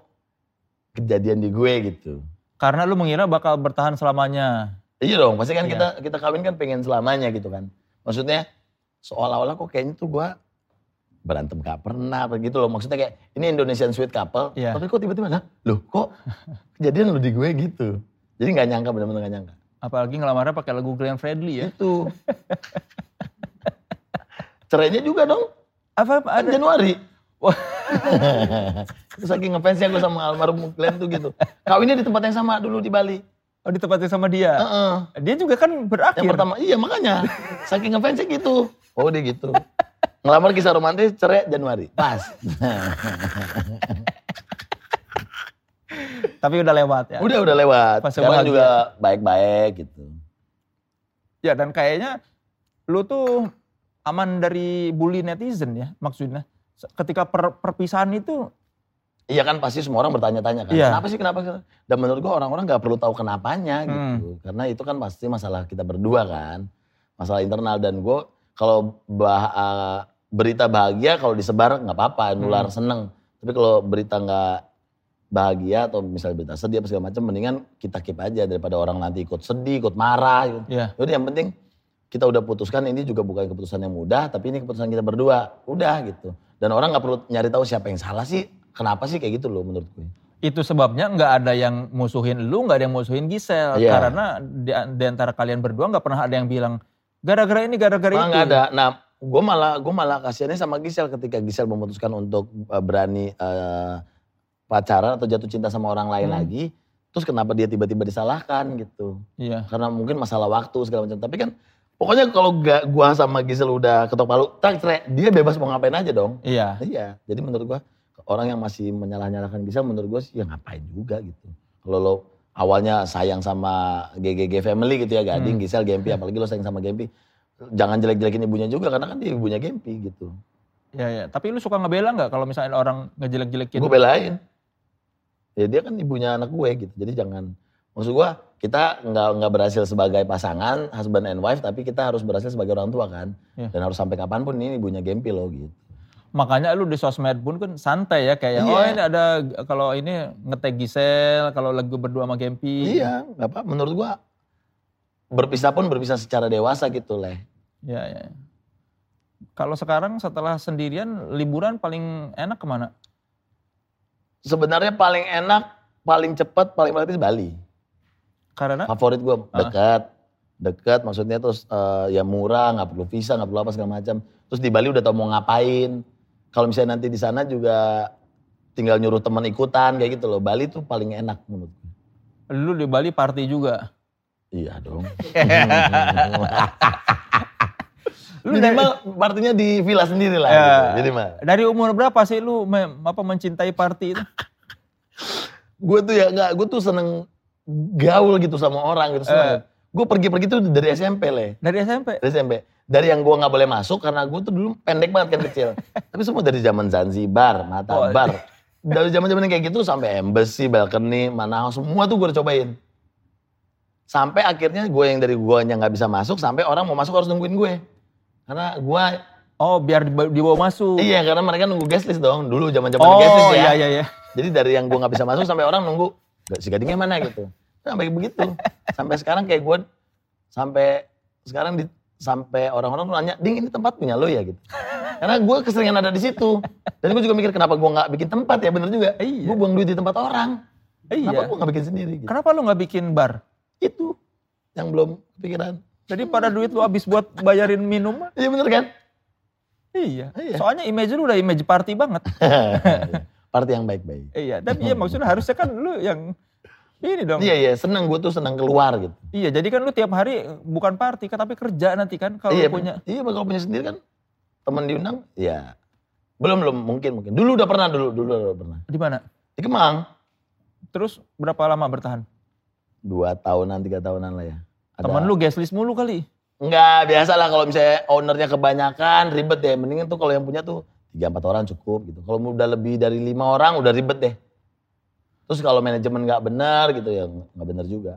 kejadian di gue gitu. Karena lu mengira bakal bertahan selamanya. Iya dong, pasti kan Iya. kita kita kawin kan pengen selamanya gitu kan. Maksudnya seolah-olah kok kayaknya tuh gue berantem gak pernah begitu loh. Maksudnya kayak ini Indonesian sweet couple, Iya. tapi kok tiba-tiba nah, loh kok kejadian lo di gue gitu. Jadi nggak nyangka benar-benar nggak nyangka. Apalagi ngelamarnya pakai lagu Glenn Fredly ya. Itu. Cerainya juga dong, Apa kan ada? Januari. Wah. Terus saking ngefansnya gue sama almarhum Glenn tuh gitu. Kawinnya di tempat yang sama dulu di Bali. Oh ditempatin sama dia. Heeh. Dia juga kan berakhir. Yang pertama, iya makanya. Saking ngefansnya gitu. Oh dia gitu. Ngelamar kisah romantis, cerai Januari. Pas. Tapi udah lewat ya. udah, udah lewat. Fase Sekarang juga baik-baik gitu. Ya dan kayaknya lu tuh aman dari bully netizen ya maksudnya. Ketika per- perpisahan itu Iya kan pasti semua orang bertanya-tanya kan. Iya. Kenapa sih, kenapa? Dan menurut gua orang-orang gak perlu tahu kenapanya Hmm. gitu. Karena itu kan pasti masalah kita berdua kan. Masalah internal. Dan gua kalau bah- uh, berita bahagia kalau disebar nggak apa-apa, nular Hmm. seneng. Tapi kalau berita nggak bahagia atau misalnya berita sedih apa segala macam, mendingan kita keep aja daripada orang nanti ikut sedih, ikut marah. Gitu. ya Jadi yang penting kita udah putuskan ini juga bukan keputusan yang mudah, tapi ini keputusan kita berdua. Udah gitu. Dan orang nggak perlu nyari tahu siapa yang salah sih. Kenapa sih kayak gitu loh menurut gue. itu sebabnya nggak ada yang musuhin lu, nggak ada yang musuhin Gisel Iya. karena di, di antara kalian berdua nggak pernah ada yang bilang gara-gara ini gara-gara itu. nggak ada. Nah, gue malah gue malah kasihannya sama Gisel ketika Gisel memutuskan untuk uh, berani uh, pacaran atau jatuh cinta sama orang lain Hmm. lagi. Terus kenapa dia tiba-tiba disalahkan gitu? Iya. Karena mungkin masalah waktu segala macam. Tapi kan pokoknya kalau gak gua sama Gisel udah ketok palu, tak cerai, dia bebas mau ngapain aja dong. Iya. Iya, jadi menurut gua orang yang masih menyalah-nyalahkan Gisel menurut gua sih ya ngapain juga gitu. Kalau lo awalnya sayang sama GGG family gitu ya, Gading, Hmm. Gisel, Gempi, apalagi lo sayang sama Gempi, jangan jelek-jelekin ibunya juga karena kan dia ibunya Gempi gitu. Iya, iya. Tapi lu suka ngebela nggak kalau misalnya orang ngejelek-jelekin? Gue belain. Ya dia kan ibunya anak gue gitu, jadi jangan. Maksud gua kita nggak nggak berhasil sebagai pasangan husband and wife, tapi kita harus berhasil sebagai orang tua kan. Iya. Dan harus sampai kapan pun ini ibunya Gempi lo gitu. Makanya lu di sosmed pun kan santai ya kayak Iya. oh ini ada kalau ini ngetag Gisel, kalau lagi berdua sama Gempi. Iya, nggak apa. Menurut gua berpisah pun berpisah secara dewasa gitu leh. Iya, iya. Kalau sekarang setelah sendirian liburan paling enak ke mana? Sebenarnya paling enak, paling cepat, paling praktis Bali. Karena Favorit gua dekat, dekat maksudnya terus eh, ya murah, nggak perlu visa, nggak perlu apa segala macam. Terus di Bali udah tau mau ngapain. Kalau misalnya nanti di sana juga tinggal nyuruh teman ikutan kayak gitu loh. Bali tuh paling enak menurut gue. lu di Bali party juga. Iya dong. Lu dari, Minimal partinya di villa sendiri lah. Ya. Gitu. Jadi mah. dari umur berapa sih lu me- apa mencintai party itu? gue tuh ya nggak, gue tuh seneng gaul gitu sama orang gitu. seneng. Gue pergi-pergi tuh dari SMP leh. Dari SMP. Dari SMP. Dari yang gue nggak boleh masuk karena gue tuh dulu pendek banget kan kecil. Tapi semua dari zaman Zanzibar, Mata Oh, Bar. Dari zaman-zaman kayak gitu sampai embassy, balcony, Manaus, semua tuh gue udah cobain. Sampai akhirnya gue yang dari gue yang nggak bisa masuk, sampai orang mau masuk harus nungguin gue. Karena gue, Oh biar dibawa, masuk. iya karena mereka nunggu guest list dong. Dulu zaman-zaman oh guest list ya. iya iya iya. Jadi dari yang gue nggak bisa masuk sampai orang nunggu, "Gak, si gadingnya mana gitu. Sampai begitu. Sampai sekarang kayak gue, sampai sekarang di, sampai orang-orang tuh nanya, ding ini tempat punya lo ya gitu. Karena gue keseringan ada di situ. Dan gue juga mikir kenapa gue nggak bikin tempat ya bener juga. Iya. Gue buang duit di tempat orang. Kenapa Iya. gue nggak bikin sendiri gitu. Kenapa lu nggak bikin bar? Itu yang belum kepikiran. Jadi pada duit lu habis buat bayarin minum. Iya bener kan? Iya. Iya. Soalnya image lu udah image party banget. Party yang baik-baik. iya, tapi ya maksudnya harusnya kan lu yang ini dong. Iya iya seneng gue tuh seneng keluar gitu. Iya, jadi kan lu tiap hari bukan party kan tapi kerja nanti kan kalau iya punya. Iya kalau punya sendiri kan teman diundang ya belum belum mungkin mungkin dulu udah pernah dulu dulu udah pernah Di mana? di Kemang Terus berapa lama bertahan? dua tahunan tiga tahunan lah ya. Ada- Temen lu guest list mulu kali. Enggak, biasa lah kalau misalnya ownernya kebanyakan ribet deh. Mendingan tuh kalau yang punya tuh tiga empat orang cukup gitu. Kalau udah lebih dari lima orang udah ribet deh. Terus kalau manajemen nggak benar gitu ya nggak benar juga.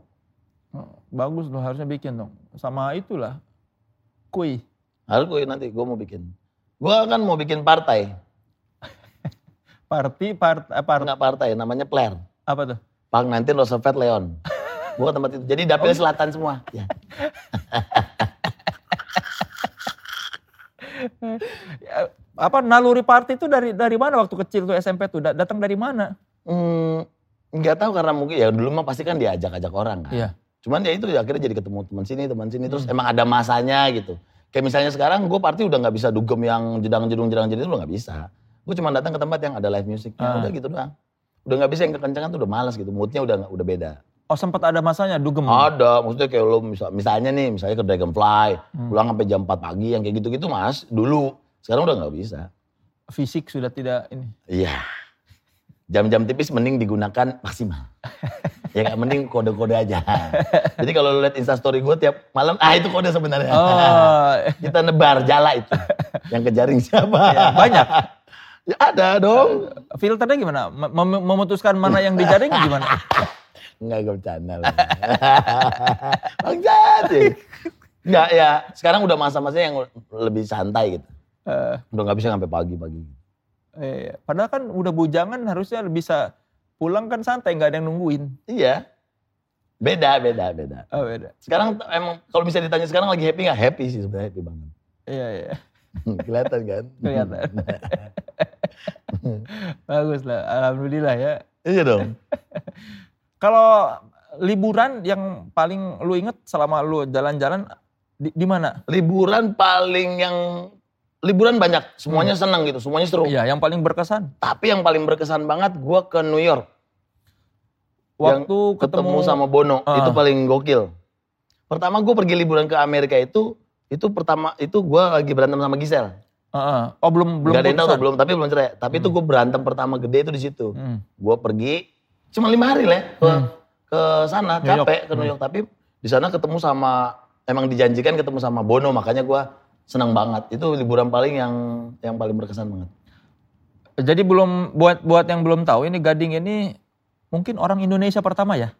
Oh, Bagus loh harusnya bikin dong. Sama itulah. Kui. Harus gue nanti gue mau bikin. Gue kan mau bikin partai, Party, part, eh, part, nggak partai, namanya Player. apa tuh? Pang 19 Roosevelt Leon. Gue tempat itu. Jadi dapilnya selatan semua. Ya. Ya, apa naluri party itu dari dari mana waktu kecil tuh SMP tuh? Da- Datang dari mana? Hmm, nggak tahu karena mungkin ya dulu mah pasti kan diajak-ajak orang kan. Iya. Cuman ya itu ya akhirnya jadi ketemu teman sini, teman sini terus emang ada masanya gitu. Kayak misalnya sekarang gue party udah nggak bisa dugem yang jedang jedung jedang jedung itu udah nggak bisa. Gue cuma datang ke tempat yang ada live music, Ah. udah gitu doang. Udah nggak bisa yang kekencangan tuh udah malas gitu, moodnya udah udah beda. Oh sempat ada masanya dugem. Ada, maksudnya kayak lo misal, misalnya nih, misalnya ke Dragonfly, Hmm. pulang sampai jam 4 pagi yang kayak gitu-gitu mas, dulu. Sekarang udah nggak bisa. Fisik sudah tidak ini. Iya. Jam-jam tipis mending digunakan maksimal. ya nggak mending kode-kode aja. Jadi kalau lo liat instastory gue tiap malam, ah itu kode sebenarnya. Oh, Kita nebar jala itu. Yang kejaring siapa? Iya, banyak. ya ada dong. filternya gimana? Mem- mem- memutuskan mana yang dijaring gimana? Enggak gue bercanda lah. Bangsat. ya. Enggak ya, sekarang udah masa-masa yang lebih santai gitu. Eh, Udah nggak bisa sampai pagi-pagi. Eh, padahal kan udah bujangan harusnya bisa pulang kan santai nggak ada yang nungguin. Iya. Beda, beda, beda. Oh beda. Sekarang emang kalau bisa ditanya sekarang lagi happy nggak? Happy sih sebenarnya happy banget. Iya iya. Kelihatan kan? Kelihatan. Bagus lah. Alhamdulillah ya. iya dong. Kalau liburan yang paling lu inget selama lu jalan-jalan di, di mana? Liburan paling yang liburan banyak, semuanya senang gitu, semuanya seru. Iya, yang paling berkesan. Tapi yang paling berkesan banget gua ke New York Yang Waktu ketemu, ketemu, sama Bono, Ah. itu paling gokil. Pertama gue pergi liburan ke Amerika itu, itu pertama itu gua lagi berantem sama Gisel. Heeh. Oh belum belum Gak ada yang tahu belum, tapi belum cerai. Tapi itu gue berantem pertama gede itu di situ. Hmm. Gue pergi cuma lima hari lah ya, ke Hmm. ke sana capek ke New York tapi di sana ketemu sama emang dijanjikan ketemu sama Bono makanya gua senang banget itu liburan paling yang yang paling berkesan banget Jadi belum buat buat yang belum tahu ini Gading ini mungkin orang Indonesia pertama ya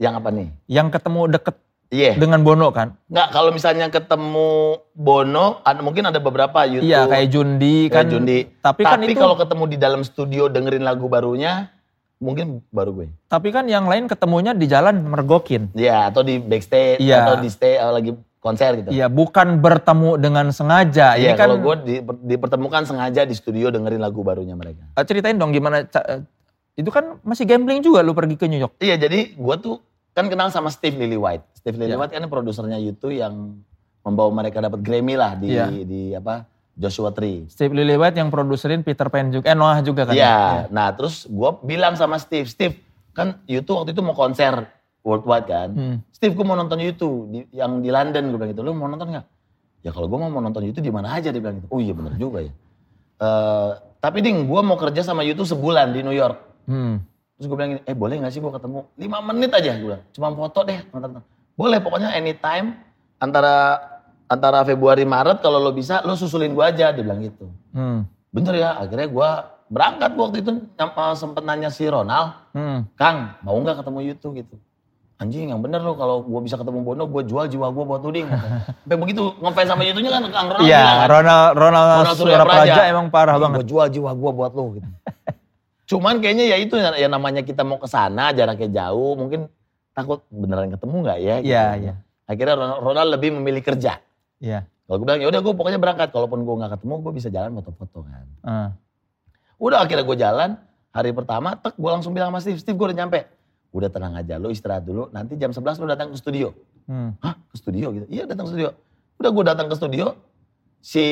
yang apa nih yang ketemu deket iya dengan Bono kan? nggak kalau misalnya ketemu Bono ada mungkin ada beberapa YouTube Iya kayak Jundi kayak kan. Jundi Tapi, tapi, kan itu kalau ketemu di dalam studio dengerin lagu barunya mungkin baru gue tapi kan yang lain ketemunya di jalan mergokin. Iya atau di backstage Iya. atau di stay eh, lagi konser gitu Iya, bukan bertemu dengan sengaja. Iya, Ini kan kalau gue di, dipertemukan sengaja di studio dengerin lagu barunya mereka. eh, ceritain dong gimana eh, itu kan masih gambling juga lu pergi ke New York. Iya, jadi gue tuh kan kenal sama Steve Lillywhite. Steve Iya. Lillywhite kan produsernya YouTube yang membawa mereka dapat Grammy lah di Iya. di apa Joshua Tree. Steve Lillywhite yang produserin Peter Pan juga, eh Noah juga kan. Iya, nah terus gue bilang sama Steve, Steve kan YouTube waktu itu mau konser worldwide kan. Hmm. Steve gue mau nonton YouTube di, yang di London gue bilang gitu. Lu mau nonton nggak? Ya kalau gue mau nonton YouTube di mana aja dia bilang gitu. Oh iya bener juga ya. Eh tapi ding gue mau kerja sama YouTube sebulan di New York. Hmm. Terus gue bilang gini, eh boleh gak sih gue ketemu? 5 menit aja gue bilang, cuma foto deh. nonton. Boleh pokoknya anytime antara antara Februari Maret kalau lo bisa lo susulin gue aja, dia bilang gitu. Hmm. Bener ya, akhirnya gue berangkat waktu itu eh, sempet nanya si Ronald, Hmm. Kang mau gak ketemu YouTube gitu. Anjing yang bener lo kalau gue bisa ketemu Bono gue jual jiwa gue buat tuding. Sampai begitu ngefans sama YouTube-nya kan Kang Ronald Iya, kan, Ronald Ronald, Ronald Surya Praja. emang parah banget. Gue jual jiwa gue buat lo gitu. Cuman kayaknya ya itu ya namanya kita mau ke sana jaraknya jauh mungkin takut beneran ketemu nggak ya? gitu. Iya, iya. Akhirnya Ronald, Ronald lebih memilih kerja. Iya. Kalau gue bilang ya udah gue pokoknya berangkat. Kalaupun gue nggak ketemu gue bisa jalan foto-foto kan. Ah. Udah akhirnya gue jalan hari pertama, tek gue langsung bilang sama Steve, Steve gue udah nyampe. Udah tenang aja, lo istirahat dulu. Nanti jam 11 lo datang ke studio. Hmm. Hah ke studio gitu? Iya datang ke studio. Udah gue datang ke studio, si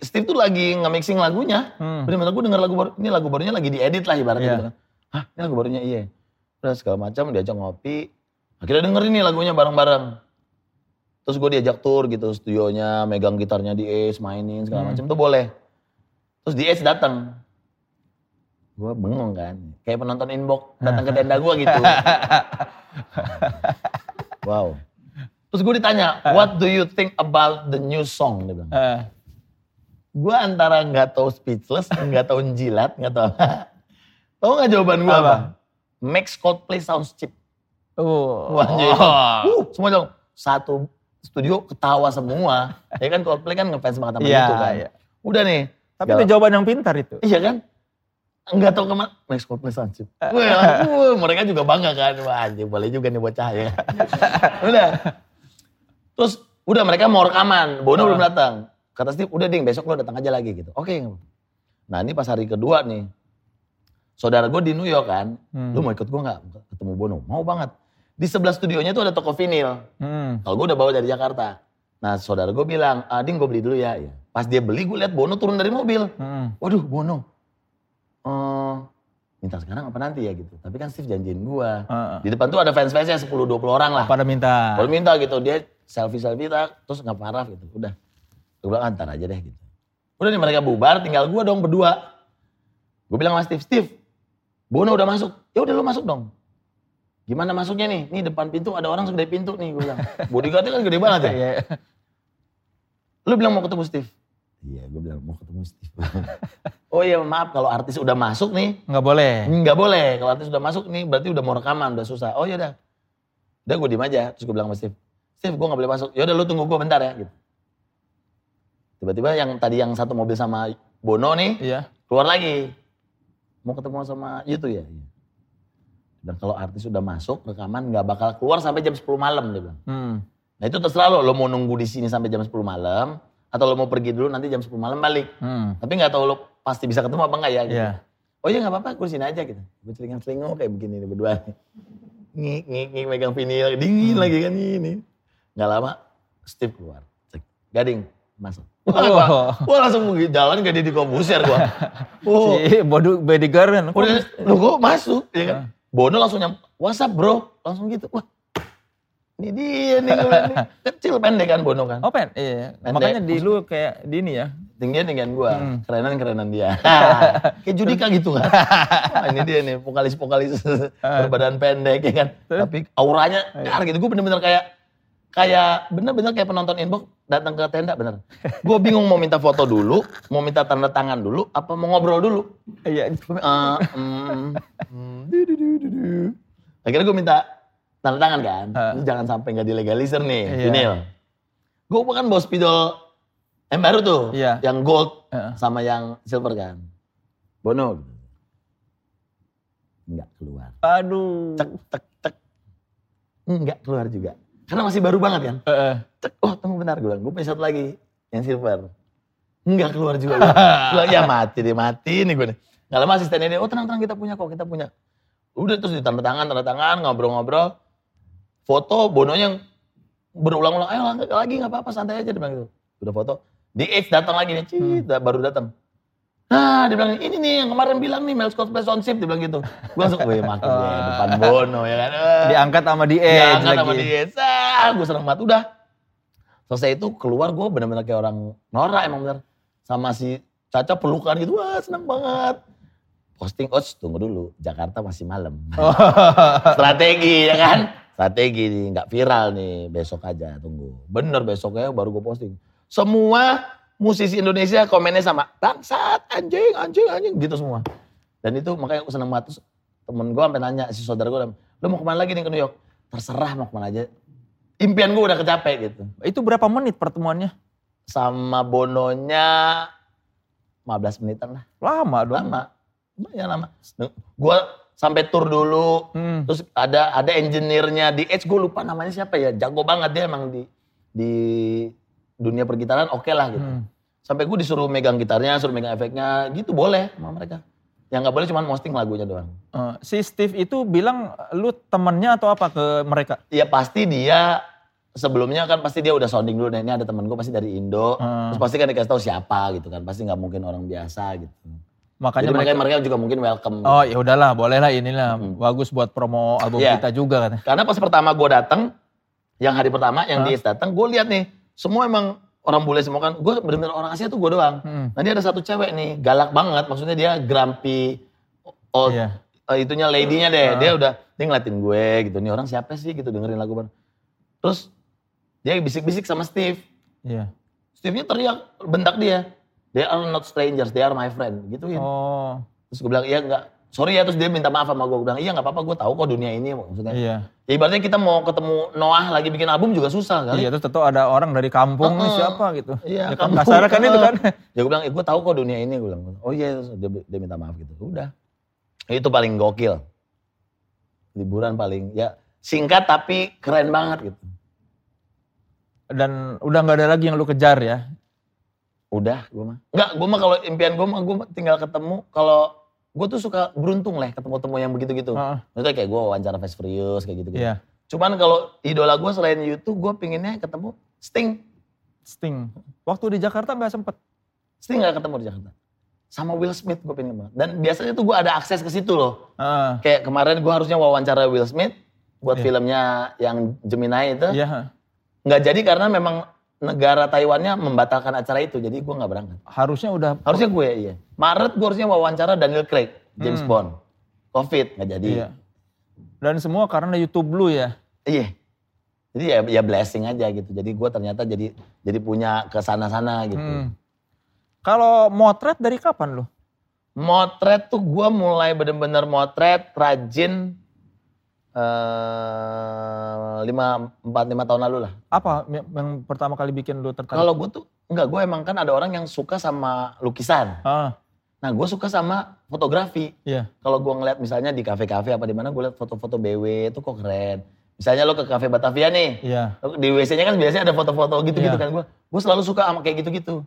Steve tuh lagi nge-mixing lagunya. Hmm. Bener-bener gue denger lagu baru, ini lagu barunya lagi diedit lah ibaratnya Iya. gitu kan. Hah ini lagu barunya iya. Terus segala macam diajak ngopi. Akhirnya dengerin nih lagunya bareng-bareng. Terus gue diajak tour gitu studionya, megang gitarnya di Ace, mainin segala Hmm. macam tuh boleh. Terus di Ace datang. Gue bengong kan, kayak penonton inbox datang ke tenda gue gitu. wow. Terus gue ditanya, what do you think about the new song? Dia bilang. Eh, Gue antara nggak tahu speechless, nggak tahu jilat, nggak tahu. tahu nggak jawaban gue apa? Makes Coldplay sounds cheap. oh. Wah, jadi, uh, semua dong satu studio ketawa semua. ya kan Coldplay kan ngefans banget sama Iya, itu kan. iya. Udah nih. Tapi Galau. itu jawaban yang pintar itu. Iya kan? Enggak tahu ke mana. Coldplay sounds cheap. Wah, mereka juga bangga kan. Wah anjing boleh juga nih bocah ya. udah. Terus udah mereka mau rekaman. Bono Oh. belum datang. Kata Steve, udah ding besok lo datang aja lagi gitu. Oke. Nah ini pas hari kedua nih. Saudara gue di New York kan. Hmm. Lu mau ikut gue gak ketemu Bono? Mau banget. Di sebelah studionya tuh ada toko vinil. Hmm. Kalau gue udah bawa dari Jakarta. Nah saudara gue bilang, ah, Ding gue beli dulu ya. ya. Pas dia beli gue lihat Bono turun dari mobil. Hmm. Waduh Bono. Eh, minta sekarang apa nanti ya gitu. Tapi kan Steve janjiin gue. Heeh. Di depan tuh ada fans-fansnya 10-20 orang lah. Pada minta. Kalau minta gitu dia selfie-selfie tak, terus nggak parah gitu. Udah. Gue bilang antar aja deh gitu. Udah nih mereka bubar, tinggal gue dong berdua. Gue bilang sama Steve, Steve, Bono udah masuk. Ya udah lu masuk dong. Gimana masuknya nih? Nih depan pintu ada orang segede pintu nih gue bilang. Bodyguardnya kan gede banget ya. Iya. Lu bilang mau ketemu Steve? Iya, gue bilang mau ketemu Steve. oh iya maaf kalau artis udah masuk nih, Nggak boleh. nggak boleh. Kalau artis udah masuk nih berarti udah mau rekaman, udah susah. Oh iya udah. Udah gue diem aja, terus gue bilang sama Steve, Steve gue gak boleh masuk. Ya udah lu tunggu gue bentar ya gitu. Tiba-tiba yang tadi yang satu mobil sama Bono nih Iya. keluar lagi. Mau ketemu sama itu ya. Iya. Dan kalau artis udah masuk rekaman nggak bakal keluar sampai jam 10 malam dia bilang. Hmm. Nah itu terserah lo, lo mau nunggu di sini sampai jam 10 malam atau lo mau pergi dulu nanti jam 10 malam balik. Hmm. Tapi nggak tahu lo pasti bisa ketemu apa enggak ya gitu. Iya. Oh iya nggak apa-apa, sini aja gitu. Gue celingak-celinguk kayak begini nih berdua nih. Ngik, ngik, ngik, megang vinil, dingin Hmm. lagi kan ini. Nggak lama, Steve keluar. Cek, Gading, masuk. Wah, Oh. gua, gua langsung jalan gak di kompuser gua. Oh, Si bodoh bodyguard kan. udah, lu kok masuk, ya kan? Bono langsung nyam, WhatsApp bro, langsung gitu. Wah, ini dia nih, bilang, nih. kecil pendek kan Bono kan. Oh pen, iya. Pendek. Makanya di lu kayak di ini ya. Tinggian tinggian gua, Hmm. kerenan kerenan dia. Kayak Judika gitu kan. Wah, ini dia nih vokalis vokalis berbadan pendek ya kan. Tapi auranya dar gitu. Gue bener-bener kayak kayak bener-bener kayak penonton inbox datang ke tenda bener. Gue bingung mau minta foto dulu, mau minta tanda tangan dulu, apa mau ngobrol dulu. Iya. Eh, mm, mm. Akhirnya gue minta tanda tangan kan. Ini jangan sampai nggak dilegalisir nih, vinil. Gue kan bawa spidol yang baru tuh, Iya. yang gold Heeh. sama yang silver kan. Bono. Enggak keluar. Aduh. Cek, tek, tek. Enggak keluar juga. Karena masih baru banget kan. Heeh. Cek, oh tunggu bentar gue bilang. Gue punya satu lagi, yang silver. Enggak keluar juga. Gue ya mati deh, mati nih gue nih. Gak lama asistennya dia, oh tenang-tenang kita punya kok, kita punya. Udah terus ditanda tangan, tanda tangan, ngobrol-ngobrol. Foto, bononya yang berulang-ulang, ayo lagi, lagi gak apa-apa, santai aja. Dia bilang gitu. Udah foto. Di X datang lagi nih, cit, baru datang. Nah, dia bilang, ini nih yang kemarin bilang nih, Mel Scott Space on Ship, dia bilang gitu. Gue langsung, wih makin deh, depan Bono ya kan. Eh. Diangkat sama di Iya, Edge angkat sama lagi. dia. Sah, gue seneng banget. Udah. Selesai itu keluar gue bener-bener kayak orang norak emang bener. Sama si Caca pelukan gitu, wah seneng banget. Posting, oh tunggu dulu, Jakarta masih malam. Oh. Strategi ya kan? Strategi nih, nggak viral nih, besok aja tunggu. Bener besoknya baru gue posting. Semua musisi Indonesia komennya sama, bangsat, anjing, anjing, anjing, gitu semua. Dan itu makanya aku seneng banget. Terus temen gue sampai nanya, si saudara gue, lo mau ke mana lagi nih ke New York? Terserah mau ke mana aja. Impian gue udah kecapek gitu. Itu berapa menit pertemuannya? Sama Bononya 15 menitan lah. Lama dong. Lama. Lumayan lama. Gue sampai tour dulu. Hmm. Terus ada ada engineer-nya di Edge, gue lupa namanya siapa ya. Jago banget dia emang di di dunia pergitaran oke lah gitu. Hmm. Sampai gue disuruh megang gitarnya, suruh megang efeknya, gitu boleh sama mereka. Yang nggak boleh cuma posting lagunya doang. Eh, si Steve itu bilang lu temennya atau apa ke mereka? Ya pasti dia sebelumnya kan pasti dia udah sounding dulu, nah ini ada temen gue pasti dari Indo, Hmm. terus pasti kan dikasih tahu siapa gitu kan, pasti nggak mungkin orang biasa gitu. Makanya Jadi mereka, makanya mereka juga mungkin welcome. oh ya udahlah, bolehlah inilah Mm-mm. bagus buat promo album Iya. kita juga kan. Karena pas pertama gue datang, yang hari pertama yang Hah? dia datang, gue lihat nih, semua emang orang bule semua kan, gue bener-bener orang Asia tuh gue doang. Hmm. Nah ada satu cewek nih, galak banget, maksudnya dia grumpy, oh Iya. eh, itunya lady-nya deh, Ah. dia udah, dia ngeliatin gue gitu, nih orang siapa sih gitu dengerin lagu baru. Terus dia bisik-bisik sama Steve, Iya. Steve-nya teriak, bentak dia, they are not strangers, they are my friend, gitu ya. Oh, Terus gue bilang, iya enggak, sorry ya, terus dia minta maaf sama gue, gue bilang, iya nggak apa-apa, gue tahu kok dunia ini, maksudnya. iya. Ya ibaratnya kita mau ketemu Noah lagi bikin album juga susah kali. Iya, terus tentu ada orang dari kampung Heeh. siapa gitu. Iya, ya kan kampung. kasarnya kan itu kan. Ya gue bilang, eh, gue tahu kok dunia ini. Gue bilang, oh iya, terus dia, dia minta maaf gitu. Udah. Itu paling gokil. Liburan paling, ya singkat tapi keren banget gitu. Dan udah nggak ada lagi yang lu kejar ya. Udah, gue mah. Enggak, gue mah kalau impian gue mah, gue tinggal ketemu. Kalau gue tuh suka beruntung lah ketemu-temu yang begitu-gitu. Maksudnya kayak gue wawancara Fast Furious kayak gitu-gitu. Iya. Cuman kalau idola gue selain YouTube, gue pinginnya ketemu Sting. Sting. Waktu di Jakarta nggak sempet. Sting gak ketemu di Jakarta. Sama Will Smith gue pengen banget. Dan biasanya tuh gue ada akses ke situ loh. Heeh. Kayak kemarin gue harusnya wawancara Will Smith buat Iya. filmnya yang Gemini itu. Iya. Nggak jadi karena memang negara Taiwannya membatalkan acara itu. Jadi gue nggak berangkat. Harusnya udah. Harusnya gue iya. Maret gue harusnya wawancara Daniel Craig, James Hmm. Bond. Covid nggak jadi. Iya. Dan semua karena YouTube lu ya. Iya. Jadi ya, ya blessing aja gitu. Jadi gue ternyata jadi jadi punya ke sana-sana gitu. Hmm. Kalau motret dari kapan lu? Motret tuh gue mulai bener-bener motret rajin lima empat lima tahun lalu lah. Apa yang pertama kali bikin lu tertarik? Kalau gue tuh enggak gue emang kan ada orang yang suka sama lukisan. Ah, Nah gue suka sama fotografi. iya. Kalau gue ngeliat misalnya di kafe-kafe apa di mana gue liat foto-foto BW itu kok keren. Misalnya lo ke kafe Batavia nih, Iya. lo di WC-nya kan biasanya ada foto-foto gitu-gitu Iya. kan gue. Gue selalu suka sama kayak gitu-gitu.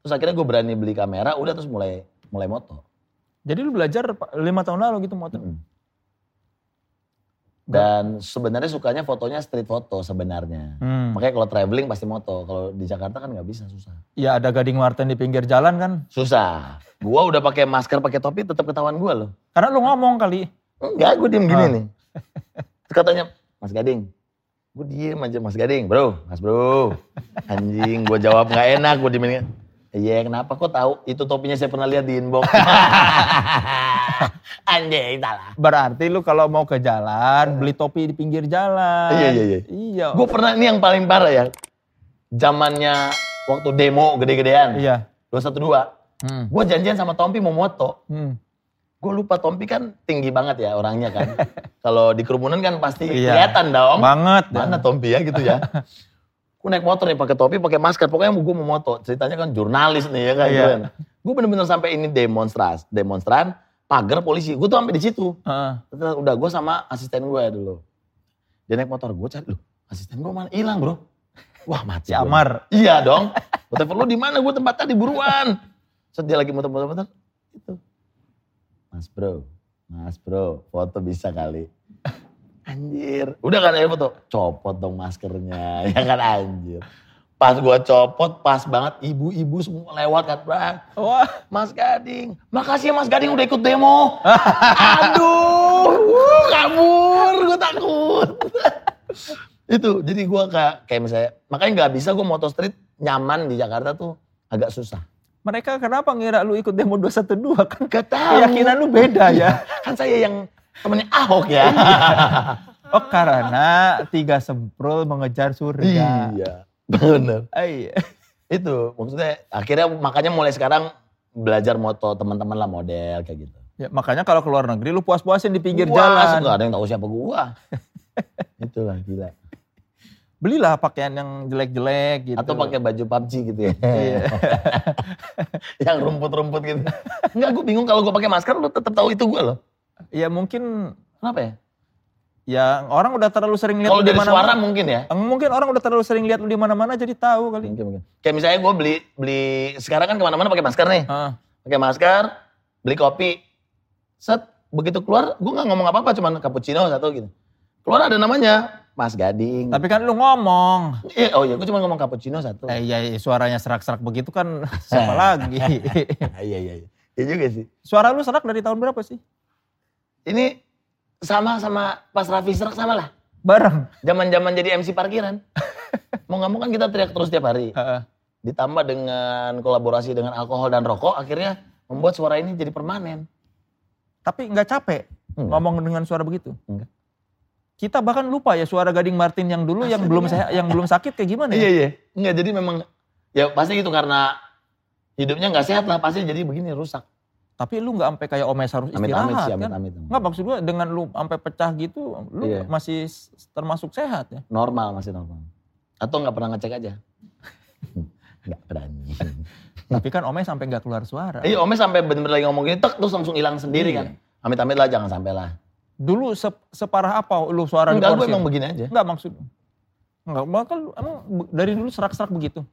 Terus akhirnya gue berani beli kamera, udah terus mulai mulai moto. Jadi lu belajar lima tahun lalu gitu motret. Mm. Dan sebenarnya sukanya fotonya street foto sebenarnya. Hmm. Makanya kalau traveling pasti moto. Kalau di Jakarta kan nggak bisa susah. Ya ada gading Martin di pinggir jalan kan. Susah. Gua udah pakai masker, pakai topi tetap ketahuan gua loh. Karena lu ngomong kali. Enggak, gue diem gini Ah. nih. Terus katanya, Mas Gading. Gue diem aja Mas Gading. Bro, Mas bro. Anjing, gue jawab nggak enak. Gue diemin. Iya kenapa kok tahu? Itu topinya saya pernah lihat di inbox. Anjing, salah. Berarti lu kalau mau ke jalan beli topi di pinggir jalan. Iya, iya, iya. Iya. Gue pernah, ini yang paling parah ya. Zamannya waktu demo gede-gedean. Iya. 212. Hmm. Gue janjian sama Tompi mau moto. Hmm. Gue lupa Tompi kan tinggi banget ya orangnya kan. Kalau di kerumunan kan pasti Iya. kelihatan dong. Banget. Mana Tompi ya gitu ya. Gue naik motor nih pakai topi, pakai masker. Pokoknya gue mau moto. Ceritanya kan jurnalis nih ya kan. Iya. Gue bener-bener sampai ini demonstras, demonstran, pagar polisi. Gue tuh sampai di situ. Heeh. Terus Udah gue sama asisten gue dulu. Dia naik motor, gue cari, loh asisten gue mana? Hilang bro. Wah mati. Si. Amar. Iya dong. Gue telepon lu di mana? Gue tempat tadi buruan. Terus dia lagi muter-muter-muter. Itu. Mas bro, mas bro, foto bisa kali. Anjir. Udah kan ya foto? Copot dong maskernya. Ya kan anjir. Pas gue copot, pas banget ibu-ibu semua lewat kan. Bang. Wah. Mas Gading. Makasih ya Mas Gading udah ikut demo. Aduh, wuh, kabur, gue takut. itu, jadi gue kayak, kayak misalnya, makanya nggak bisa gue moto street nyaman di Jakarta tuh agak susah. Mereka kenapa ngira lu ikut demo 212 kan? Gak tahu. Keyakinan lu beda ya. Kan saya yang temennya Ahok ya. Oh karena tiga semprul mengejar surga. iya, bener. Ah, Iya. Itu maksudnya akhirnya makanya mulai sekarang belajar moto teman-teman lah model kayak gitu. Ya, makanya kalau ke luar negeri lu puas-puasin di pinggir Wah, jalan. Gak ada yang tahu siapa gua. Itulah gila. Belilah pakaian yang jelek-jelek gitu. Atau pakai baju PUBG gitu ya. Iya. yang rumput-rumput gitu. Enggak, gue bingung kalau gue pakai masker lu tetap tahu itu gue loh. Ya mungkin Kenapa ya? ya orang udah terlalu sering lihat Kalau di dari mana-mana. suara mungkin ya. Mungkin orang udah terlalu sering lihat lu di mana-mana jadi tahu kali. Mungkin, mungkin. Kayak misalnya gue beli beli sekarang kan ke mana-mana pakai masker nih. Ah, Pakai masker, beli kopi. Set, begitu keluar gue nggak ngomong apa-apa cuman cappuccino satu gitu. Keluar ada namanya Mas Gading. Tapi kan lu ngomong. Eh, oh iya, gue cuma ngomong cappuccino satu. Eh, iya, iya, suaranya serak-serak begitu kan siapa lagi. iya, iya, iya. Iya juga sih. Suara lu serak dari tahun berapa sih? Ini sama sama pas Raffi serak sama lah. Bareng. Zaman-zaman jadi MC parkiran. Mau nggak mau kan kita teriak terus tiap hari. Heeh. Ditambah dengan kolaborasi dengan alkohol dan rokok, akhirnya membuat suara ini jadi permanen. Tapi nggak capek Enggak. ngomong dengan suara begitu. Enggak. Kita bahkan lupa ya suara Gading Martin yang dulu yang belum ya. sehat, yang belum sakit kayak gimana Iya ya? iya. Enggak jadi memang ya pasti gitu karena hidupnya nggak sehat lah pasti jadi begini rusak. Tapi lu nggak sampai kayak Omes harus Amit istirahat amit amit kan? amit. Nggak maksud gua dengan lu sampai pecah gitu, lu Iya. masih termasuk sehat ya? Normal masih normal. Atau nggak pernah ngecek aja. Nggak berani. Tapi kan Omes sampai nggak keluar suara. Iya Ome sampai bener-bener lagi ngomong gini, tek terus langsung hilang sendiri Iya. kan. Amit amit lah jangan sampai lah. Dulu se- separah apa lu suara Enggak gue diporsir? emang begini aja. Enggak maksud. Enggak, bakal emang dari dulu serak-serak begitu.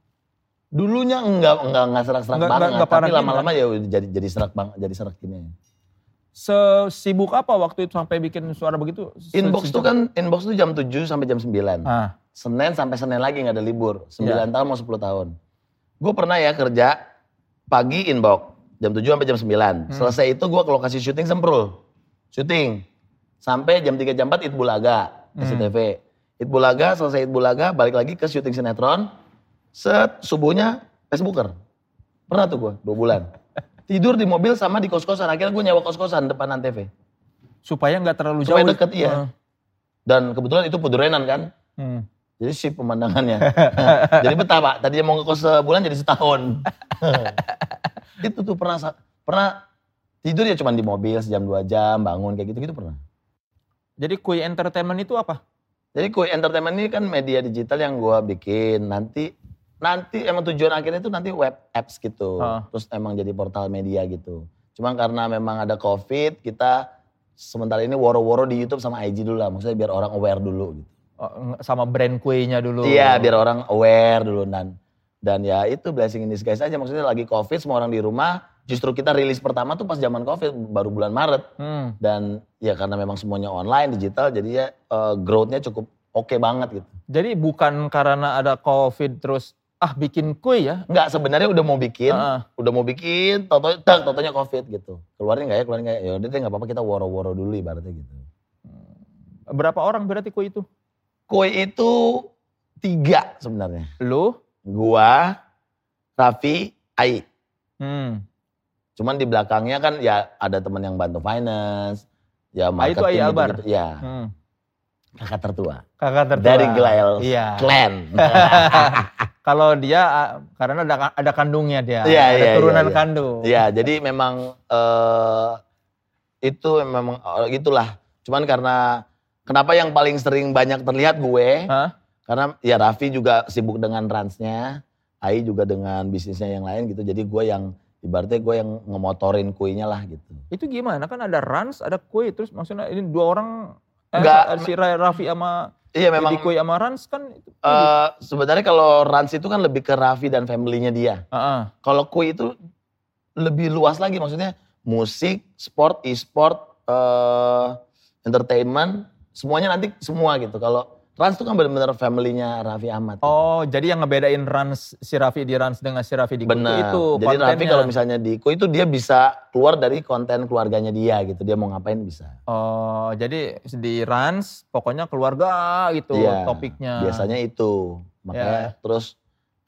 Dulunya enggak enggak enggak serak-serak Enggak- banget, enggak- enggak tapi lama-lama ya jadi jadi serak banget, jadi serak gini. Sesibuk apa waktu itu sampai bikin suara begitu? Inbox tuh kan inbox tuh jam 7 sampai jam 9. Ah, Senin sampai Senin lagi nggak ada libur. 9 Iya. tahun mau 10 tahun. Gue pernah ya kerja pagi inbox jam 7 sampai jam 9. Hmm. Selesai itu gue ke lokasi syuting Semprul. Syuting. Sampai jam 3 jam 4 Itbulaga, Hmm. SCTV. Itbulaga, selesai Itbulaga, balik lagi ke syuting sinetron. Set, subuhnya Facebooker. Pernah tuh gue, 2 bulan. Tidur di mobil sama di kos-kosan. Akhirnya gue nyewa kos-kosan depan Antv. supaya nggak terlalu Supaya jauh. deket, iya. Ah, Dan kebetulan itu Pedurenan kan. hmm. Jadi sip pemandangannya. jadi betah pak. Tadinya mau ngekos sebulan jadi setahun. itu tuh pernah pernah tidur ya cuma di mobil sejam dua jam bangun kayak gitu gitu pernah. Jadi Kui Entertainment itu apa? Jadi Koi Entertainment ini kan media digital yang gua bikin nanti nanti emang tujuan akhirnya itu nanti web apps gitu. Ah. Terus emang jadi portal media gitu. Cuma karena memang ada covid kita sementara ini woro-woro di YouTube sama IG dulu lah. Maksudnya biar orang aware dulu gitu. Oh, sama brand kuenya dulu. Iya, biar orang aware dulu dan dan ya itu blessing in disguise aja. Maksudnya lagi covid semua orang di rumah. Justru kita rilis pertama tuh pas zaman covid baru bulan Maret Hmm. dan ya karena memang semuanya online digital jadi ya eh, growth-nya cukup oke banget gitu. Jadi bukan karena ada COVID terus ah bikin kue ya? Enggak sebenarnya udah mau bikin, Ah, udah mau bikin, toto tak totonya covid gitu. Keluarin nggak ya, keluarin nggak ya? Ya udah deh nggak apa-apa kita woro-woro dulu ibaratnya gitu. berapa orang berarti kue itu? Kue itu tiga sebenarnya. Lu? Gua, Raffi, Ai. Hmm. Cuman di belakangnya kan ya ada teman yang bantu finance, ya Ah, itu marketing Ai Albar? gitu-gitu. Ya, hmm. kakak tertua. Kakak tertua. Dari Glael Iya. Clan. Kalau dia karena ada ada kandungnya dia. Iya, ada iya, turunan iya, iya. kandung. ya, jadi memang eh itu memang eh, gitulah. Cuman karena kenapa yang paling sering banyak terlihat gue, Hah? karena ya Raffi juga sibuk dengan ransnya, Ai juga dengan bisnisnya yang lain gitu. Jadi gue yang ibaratnya gue yang ngemotorin kuenya lah gitu. Itu gimana? Kan ada Rans, ada kue terus maksudnya ini dua orang eh, si Ra- Raffi sama Iya memang Kue sama Rans kan itu. eh, sebenarnya kalau Rans itu kan lebih ke Raffi dan family-nya dia. Heeh. Kalau Kue itu lebih luas lagi maksudnya musik, sport, e-sport, eh, entertainment, semuanya nanti semua gitu. Kalau Rans itu kan benar-benar family-nya Raffi Ahmad. gitu. Oh, jadi yang ngebedain Rans si Raffi di Rans dengan si Raffi di Kue Benar. itu Jadi Raffi kalau misalnya di Kue itu dia bisa keluar dari konten keluarganya dia gitu. Dia mau ngapain bisa. Oh, jadi di Rans pokoknya keluarga gitu Iya, topiknya. Biasanya itu. Makanya Ya. terus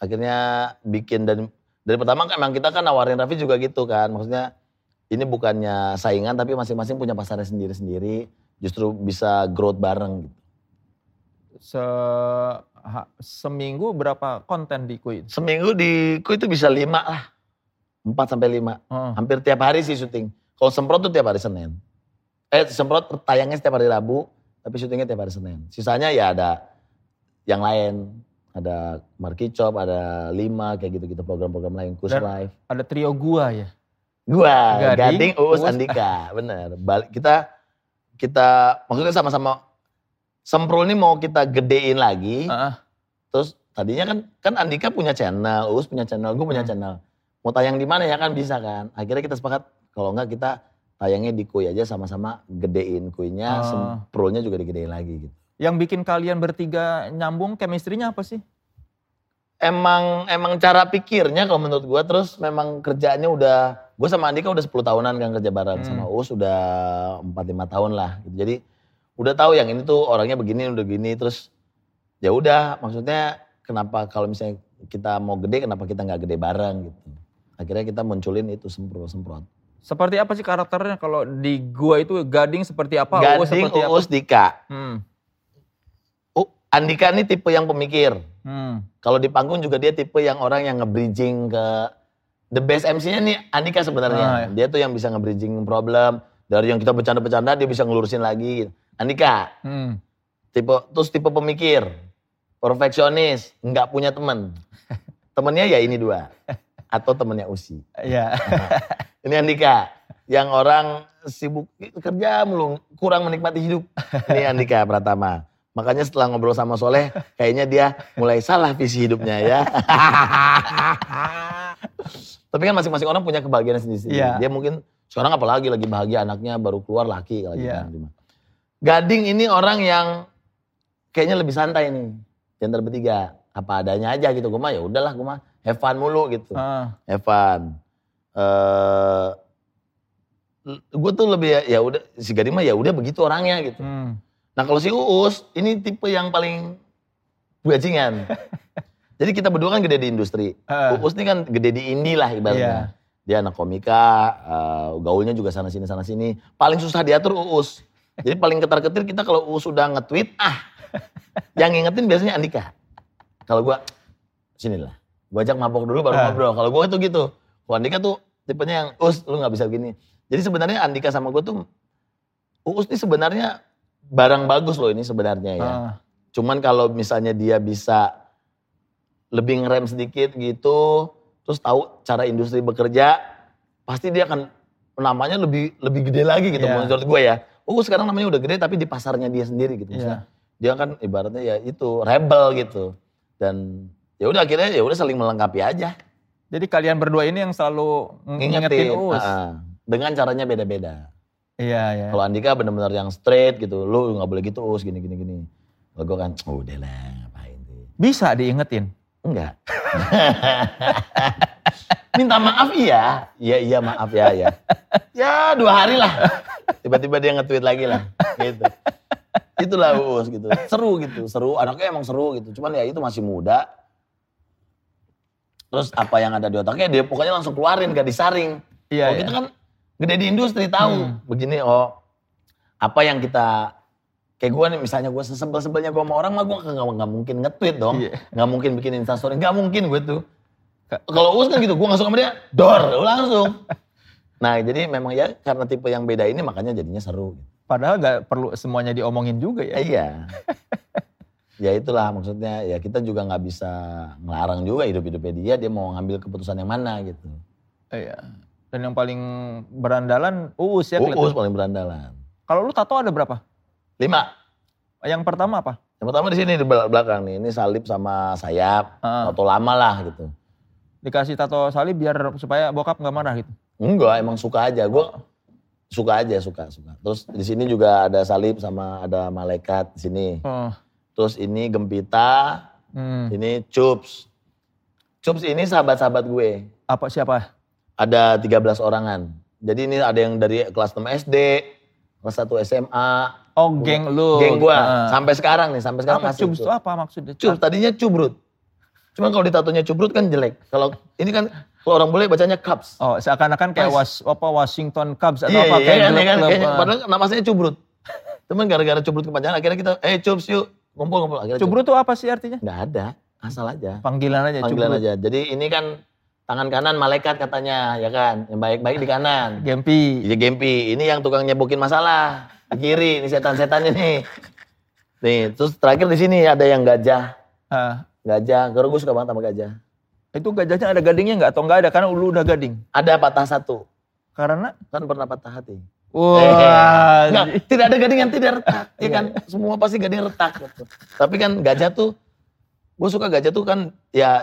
akhirnya bikin dan dari pertama kan emang kita kan nawarin Raffi juga gitu kan. Maksudnya ini bukannya saingan tapi masing-masing punya pasarnya sendiri-sendiri. Justru bisa growth bareng gitu. Se ha- seminggu berapa konten di Kue? Seminggu di Ku itu bisa lima lah. Empat sampai lima. Heeh. Hampir tiap hari sih syuting. Kalau semprot tuh tiap hari Senin. Eh semprot tayangnya setiap hari Rabu. Tapi syutingnya tiap hari Senin. Sisanya ya ada yang lain. Ada Markicop, ada Lima, kayak gitu-gitu program-program lain. Kus Dan- Live. Ada trio gua ya. Gua, Gading, Gading, Uus, Uus. Andika. Bener. Balik, kita, kita maksudnya sama-sama. Semprul ini mau kita gedein lagi. Heeh. Terus tadinya kan kan Andika punya channel, Uus punya channel, gue punya Hmm. channel. Mau tayang di mana ya kan bisa kan. Akhirnya kita sepakat kalau enggak kita tayangnya di Kui aja sama-sama gedein kuinya, Ah. semprulnya juga digedein lagi gitu. Yang bikin kalian bertiga nyambung chemistry-nya apa sih? Emang emang cara pikirnya kalau menurut gua terus memang kerjaannya udah gue sama Andika udah 10 tahunan kan kerja bareng Hmm. sama Us udah 4 5 tahun lah gitu. Jadi udah tahu yang ini tuh orangnya begini udah gini terus ya udah maksudnya kenapa kalau misalnya kita mau gede kenapa kita nggak gede bareng gitu. Akhirnya kita munculin itu semprot semprot. Seperti apa sih karakternya kalau di gua itu Gading seperti apa? Uus Gading, seperti apa? Uus, Dika. Hmm. Uh, Andika ini tipe yang pemikir. Hmm. Kalau di panggung juga dia tipe yang orang yang nge-bridging ke the best MC-nya nih Andika sebenarnya. Ah, ya. Dia tuh yang bisa nge-bridging problem dari yang kita bercanda-bercanda dia bisa ngelurusin lagi. Andika Hmm. tipe terus tipe pemikir, perfeksionis, nggak punya temen. Temennya ya ini dua atau temennya Usi. Ya. Ini Andika yang orang sibuk kerja mulu, kurang menikmati hidup. Ini Andika Pratama. Makanya setelah ngobrol sama Soleh, kayaknya dia mulai salah visi hidupnya ya. Tapi kan masing-masing orang punya kebahagiaan sendiri-sendiri. Iya. Dia mungkin sekarang apalagi lagi bahagia anaknya baru keluar laki lagi. Iya. kan, Gading ini orang yang kayaknya lebih santai nih. Antara bertiga. Apa adanya aja gitu. Gue mah ya udahlah gue mah have fun mulu gitu. Ah. Evan. Eh gue tuh lebih ya, udah si Gading mah ya udah begitu orangnya gitu. Hmm. Nah kalau si Uus ini tipe yang paling bajingan. Jadi kita berdua kan gede di industri. Ah. Uus ini kan gede di indie lah ibaratnya. Dia anak komika, eh, gaulnya juga sana sini sana sini. Paling susah diatur Uus. Jadi paling ketar-ketir kita kalau Uus udah nge-tweet, ah yang ngingetin biasanya Andika. Kalau gua sinilah, gua ajak mabok dulu baru Ah. ngobrol. Kalau gua itu gitu. Kalau Andika tuh tipenya yang Uus lu nggak bisa begini. Jadi sebenarnya Andika sama gua tuh Uus ini sebenarnya barang bagus loh ini sebenarnya ya. Ah. Cuman kalau misalnya dia bisa lebih ngerem sedikit gitu, terus tahu cara industri bekerja, pasti dia akan namanya lebih lebih gede lagi gitu Iya. menurut gue ya. Oh sekarang namanya udah gede tapi di pasarnya dia sendiri gitu. Iya. Maksudnya, Dia kan ibaratnya ya itu rebel gitu. Dan ya udah akhirnya ya udah saling melengkapi aja. Jadi kalian berdua ini yang selalu ng- ngingetin Ngingetin. Uus. ah, dengan caranya beda-beda. Iya, iya. Kalau Andika benar-benar yang straight gitu, lu nggak boleh gitu us gini gini gini. Kalau gue kan, oh udah lah ngapain tuh. Bisa diingetin. Enggak. Minta maaf iya. Iya iya maaf ya ya. Ya dua hari lah. Tiba-tiba dia nge-tweet lagi lah. Gitu. Itulah Uus gitu. Seru gitu. Seru. Anaknya emang seru gitu. Cuman ya itu masih muda. Terus apa yang ada di otaknya dia pokoknya langsung keluarin gak disaring. Iya, Kalau iya. kita kan gede di industri tahu. Hmm. Begini oh apa yang kita kayak gue nih misalnya gue sesebel-sebelnya gue sama orang mah gue nggak nggak mungkin nge-tweet dong Iya. nggak mungkin bikin instastory nggak mungkin gue tuh Ka- kalau Uus kan gitu gue nggak suka sama dia dor langsung nah jadi memang ya karena tipe yang beda ini makanya jadinya seru Padahal nggak perlu semuanya diomongin juga ya. Iya ya itulah maksudnya ya kita juga nggak bisa ngelarang juga hidup-hidupnya dia dia mau ngambil keputusan yang mana gitu Iya. Dan yang paling berandalan Uus ya Uus kelihatan. paling berandalan Kalau lu tato ada berapa? lima Yang pertama apa? yang pertama di sini di bel- belakang nih ini salib sama sayap Ah. foto lama lah gitu Dikasih tato salib biar supaya bokap nggak marah gitu. Enggak, emang suka aja. Gue suka aja, suka, suka. Terus di sini juga ada salib sama ada malaikat di sini. Oh. Terus ini gempita, Hmm. ini cups. Cups ini sahabat-sahabat gue. Apa siapa? Ada 13 orangan. Jadi ini ada yang dari kelas 6 SD, kelas 1 SMA, Oh, geng lu. geng gue. Ah. Sampai sekarang nih, sampai sekarang apa masih cubs itu apa maksudnya? Cups, tadinya cubrut. Cuman kalau ditatonya cubrut kan jelek. Kalau ini kan, kalau orang boleh bacanya cups. Oh, seakan-akan kayak was, apa Washington Cubs atau Iya, apa iya, kayak kan, iya kan, klub-klub, kayaknya, ah. padahal nama saya Cubrut. Cuman gara-gara Cubrut kepanjangan akhirnya kita, eh Cups yuk, ngumpul-ngumpul. Akhirnya Cubrut tuh apa sih artinya? Nggak ada, asal aja. Panggilan aja Panggilan Cubrut. aja. Jadi ini kan tangan kanan malaikat katanya, ya kan? Yang baik-baik di kanan. Gempi. Iya Gempi, ini yang tukang nyebokin masalah. Di kiri, ini setan-setannya nih. Nih, terus terakhir di sini ada yang gajah. Ah, Gajah, karena gue suka banget sama gajah. itu gajahnya ada gadingnya nggak atau nggak ada karena lu udah gading. Ada patah satu, Karena kan pernah patah hati. wah. Nggak, tidak ada gading yang tidak retak, ya kan? Semua pasti gading retak gitu. Tapi kan gajah tuh, gue suka gajah tuh kan ya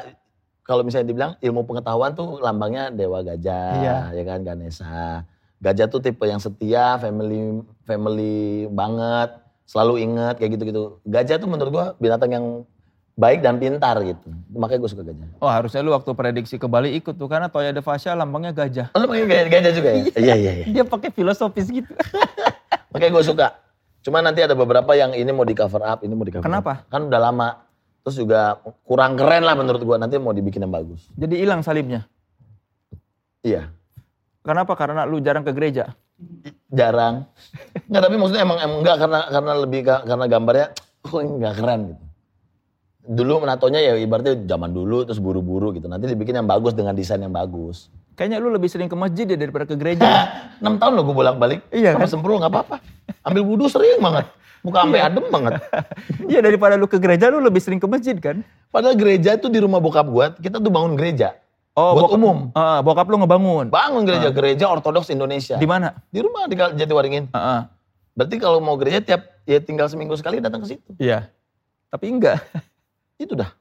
kalau misalnya dibilang ilmu pengetahuan tuh lambangnya dewa gajah, Iya. ya kan Ganesha. Gajah tuh tipe yang setia, family family banget, selalu inget kayak gitu-gitu. Gajah tuh menurut gua binatang yang baik dan pintar gitu. Makanya gue suka gajah. Oh harusnya lu waktu prediksi ke Bali ikut tuh karena Toya de Fascia lambangnya gajah. Oh, lu pakai gajah, gajah juga ya? Iya iya iya. Dia pakai filosofis gitu. Makanya gue suka. Cuma nanti ada beberapa yang ini mau di cover up, ini mau di cover Kenapa? up. Kan udah lama. Terus juga kurang keren lah menurut gua. Nanti mau dibikin yang bagus. Jadi hilang salibnya. Iya. Kenapa? Karena lu jarang ke gereja. Jarang. Enggak tapi maksudnya emang, emang enggak karena karena lebih ka- karena gambarnya kok ini enggak keren gitu. Dulu menatonya ya ibaratnya zaman dulu terus buru-buru gitu. Nanti dibikin yang bagus dengan desain yang bagus. Kayaknya lu lebih sering ke masjid ya daripada ke gereja. 6 tahun loh gue bolak-balik. Iya kan? semprul nggak apa-apa. Ambil wudhu sering banget. Muka sampai adem banget. Iya daripada lu ke gereja lu lebih sering ke masjid kan? Padahal gereja itu di rumah bokap gua, kita tuh bangun gereja. Oh, buat bokap- umum. Ah, bokap lu ngebangun. Bangun gereja, gereja ortodoks Indonesia. Di mana? Di rumah di Jatiwaringin. Ah, ah. Berarti kalau mau gereja tiap ya tinggal seminggu sekali datang ke situ. Iya. Tapi enggak. Itu dah.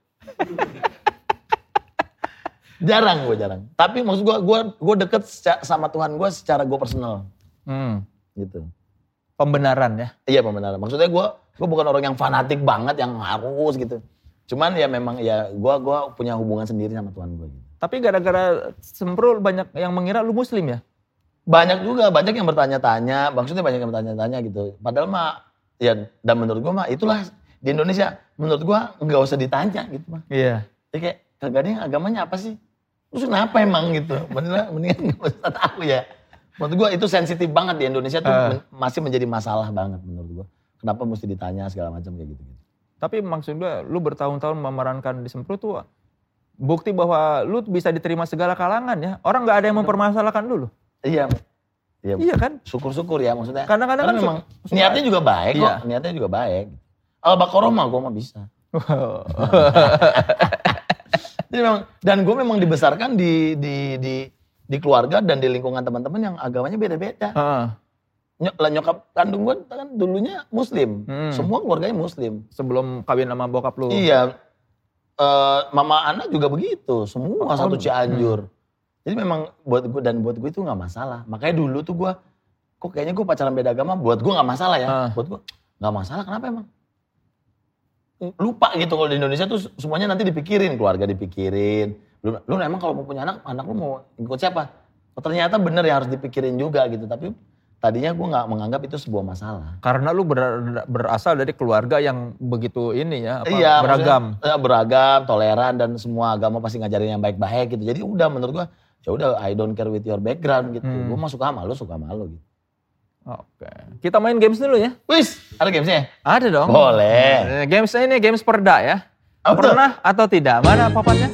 jarang gue jarang. Tapi maksud gue, gue gue deket sama Tuhan gue secara gue personal Hmm. gitu. Pembenaran ya. Iya pembenaran. Maksudnya gue gue bukan orang yang fanatik banget yang harus gitu. Cuman ya memang ya gue gua punya hubungan sendiri sama Tuhan gue. Gitu. Tapi gara-gara semprul banyak yang mengira lu muslim ya? Banyak juga, banyak yang bertanya-tanya. Maksudnya banyak yang bertanya-tanya gitu. Padahal mah ya dan menurut gue mah itulah di Indonesia menurut gue nggak usah ditanya gitu mah. Iya. Ya kayak kagak ada yang agamanya apa sih? Terus kenapa emang gitu? Mendingan, mendingan gak usah tahu ya. Menurut gua itu sensitif banget di Indonesia tuh Eh. men- masih menjadi masalah banget menurut gua. Kenapa mesti ditanya segala macam kayak gitu. -gitu. Tapi maksud gue lu bertahun-tahun memerankan di semprul tuh bukti bahwa lu bisa diterima segala kalangan ya. Orang nggak ada yang mempermasalahkan lu loh. Iya. Iya. Iya kan? Syukur-syukur ya maksudnya. Kadang-kadang Karena kan memang su- niatnya juga baik kok. Iya. Niatnya juga baik. Al-Baqarah mah gua mah bisa. Jadi memang, dan gue memang dibesarkan di, di, di, di keluarga dan di lingkungan teman-teman yang agamanya beda-beda. Heeh. Ny- lah nyokap kandung gue kan dulunya muslim. Hmm. Semua keluarganya muslim. Sebelum kawin sama bokap lu. Iya. Eh, mama anak juga begitu. Semua Oh, satu hmm. Cianjur. Jadi memang buat gue dan buat gue itu nggak masalah. Makanya dulu tuh gue kok kayaknya gue pacaran beda agama buat gue nggak masalah ya. Ah. Buat gue nggak masalah kenapa emang? Lupa gitu kalau di Indonesia tuh semuanya nanti dipikirin, keluarga dipikirin. Lu, lu emang kalau mau punya anak, anak lu mau ikut siapa? Oh, ternyata bener ya harus dipikirin juga gitu. Tapi tadinya gue nggak menganggap itu sebuah masalah. Karena lu ber- berasal dari keluarga yang begitu ini ya, apa, iya, beragam. eh, beragam, toleran dan semua agama pasti ngajarin yang baik-baik gitu. Jadi udah menurut gua ya udah I don't care with your background gitu. Hmm. Gua mah suka sama lu, suka sama lu gitu. Oke. Kita main games dulu ya. Wis, ada gamesnya? Ada dong. Boleh. Eh, Games ini games perda ya. Apa? Pernah atau tidak? Mana papannya?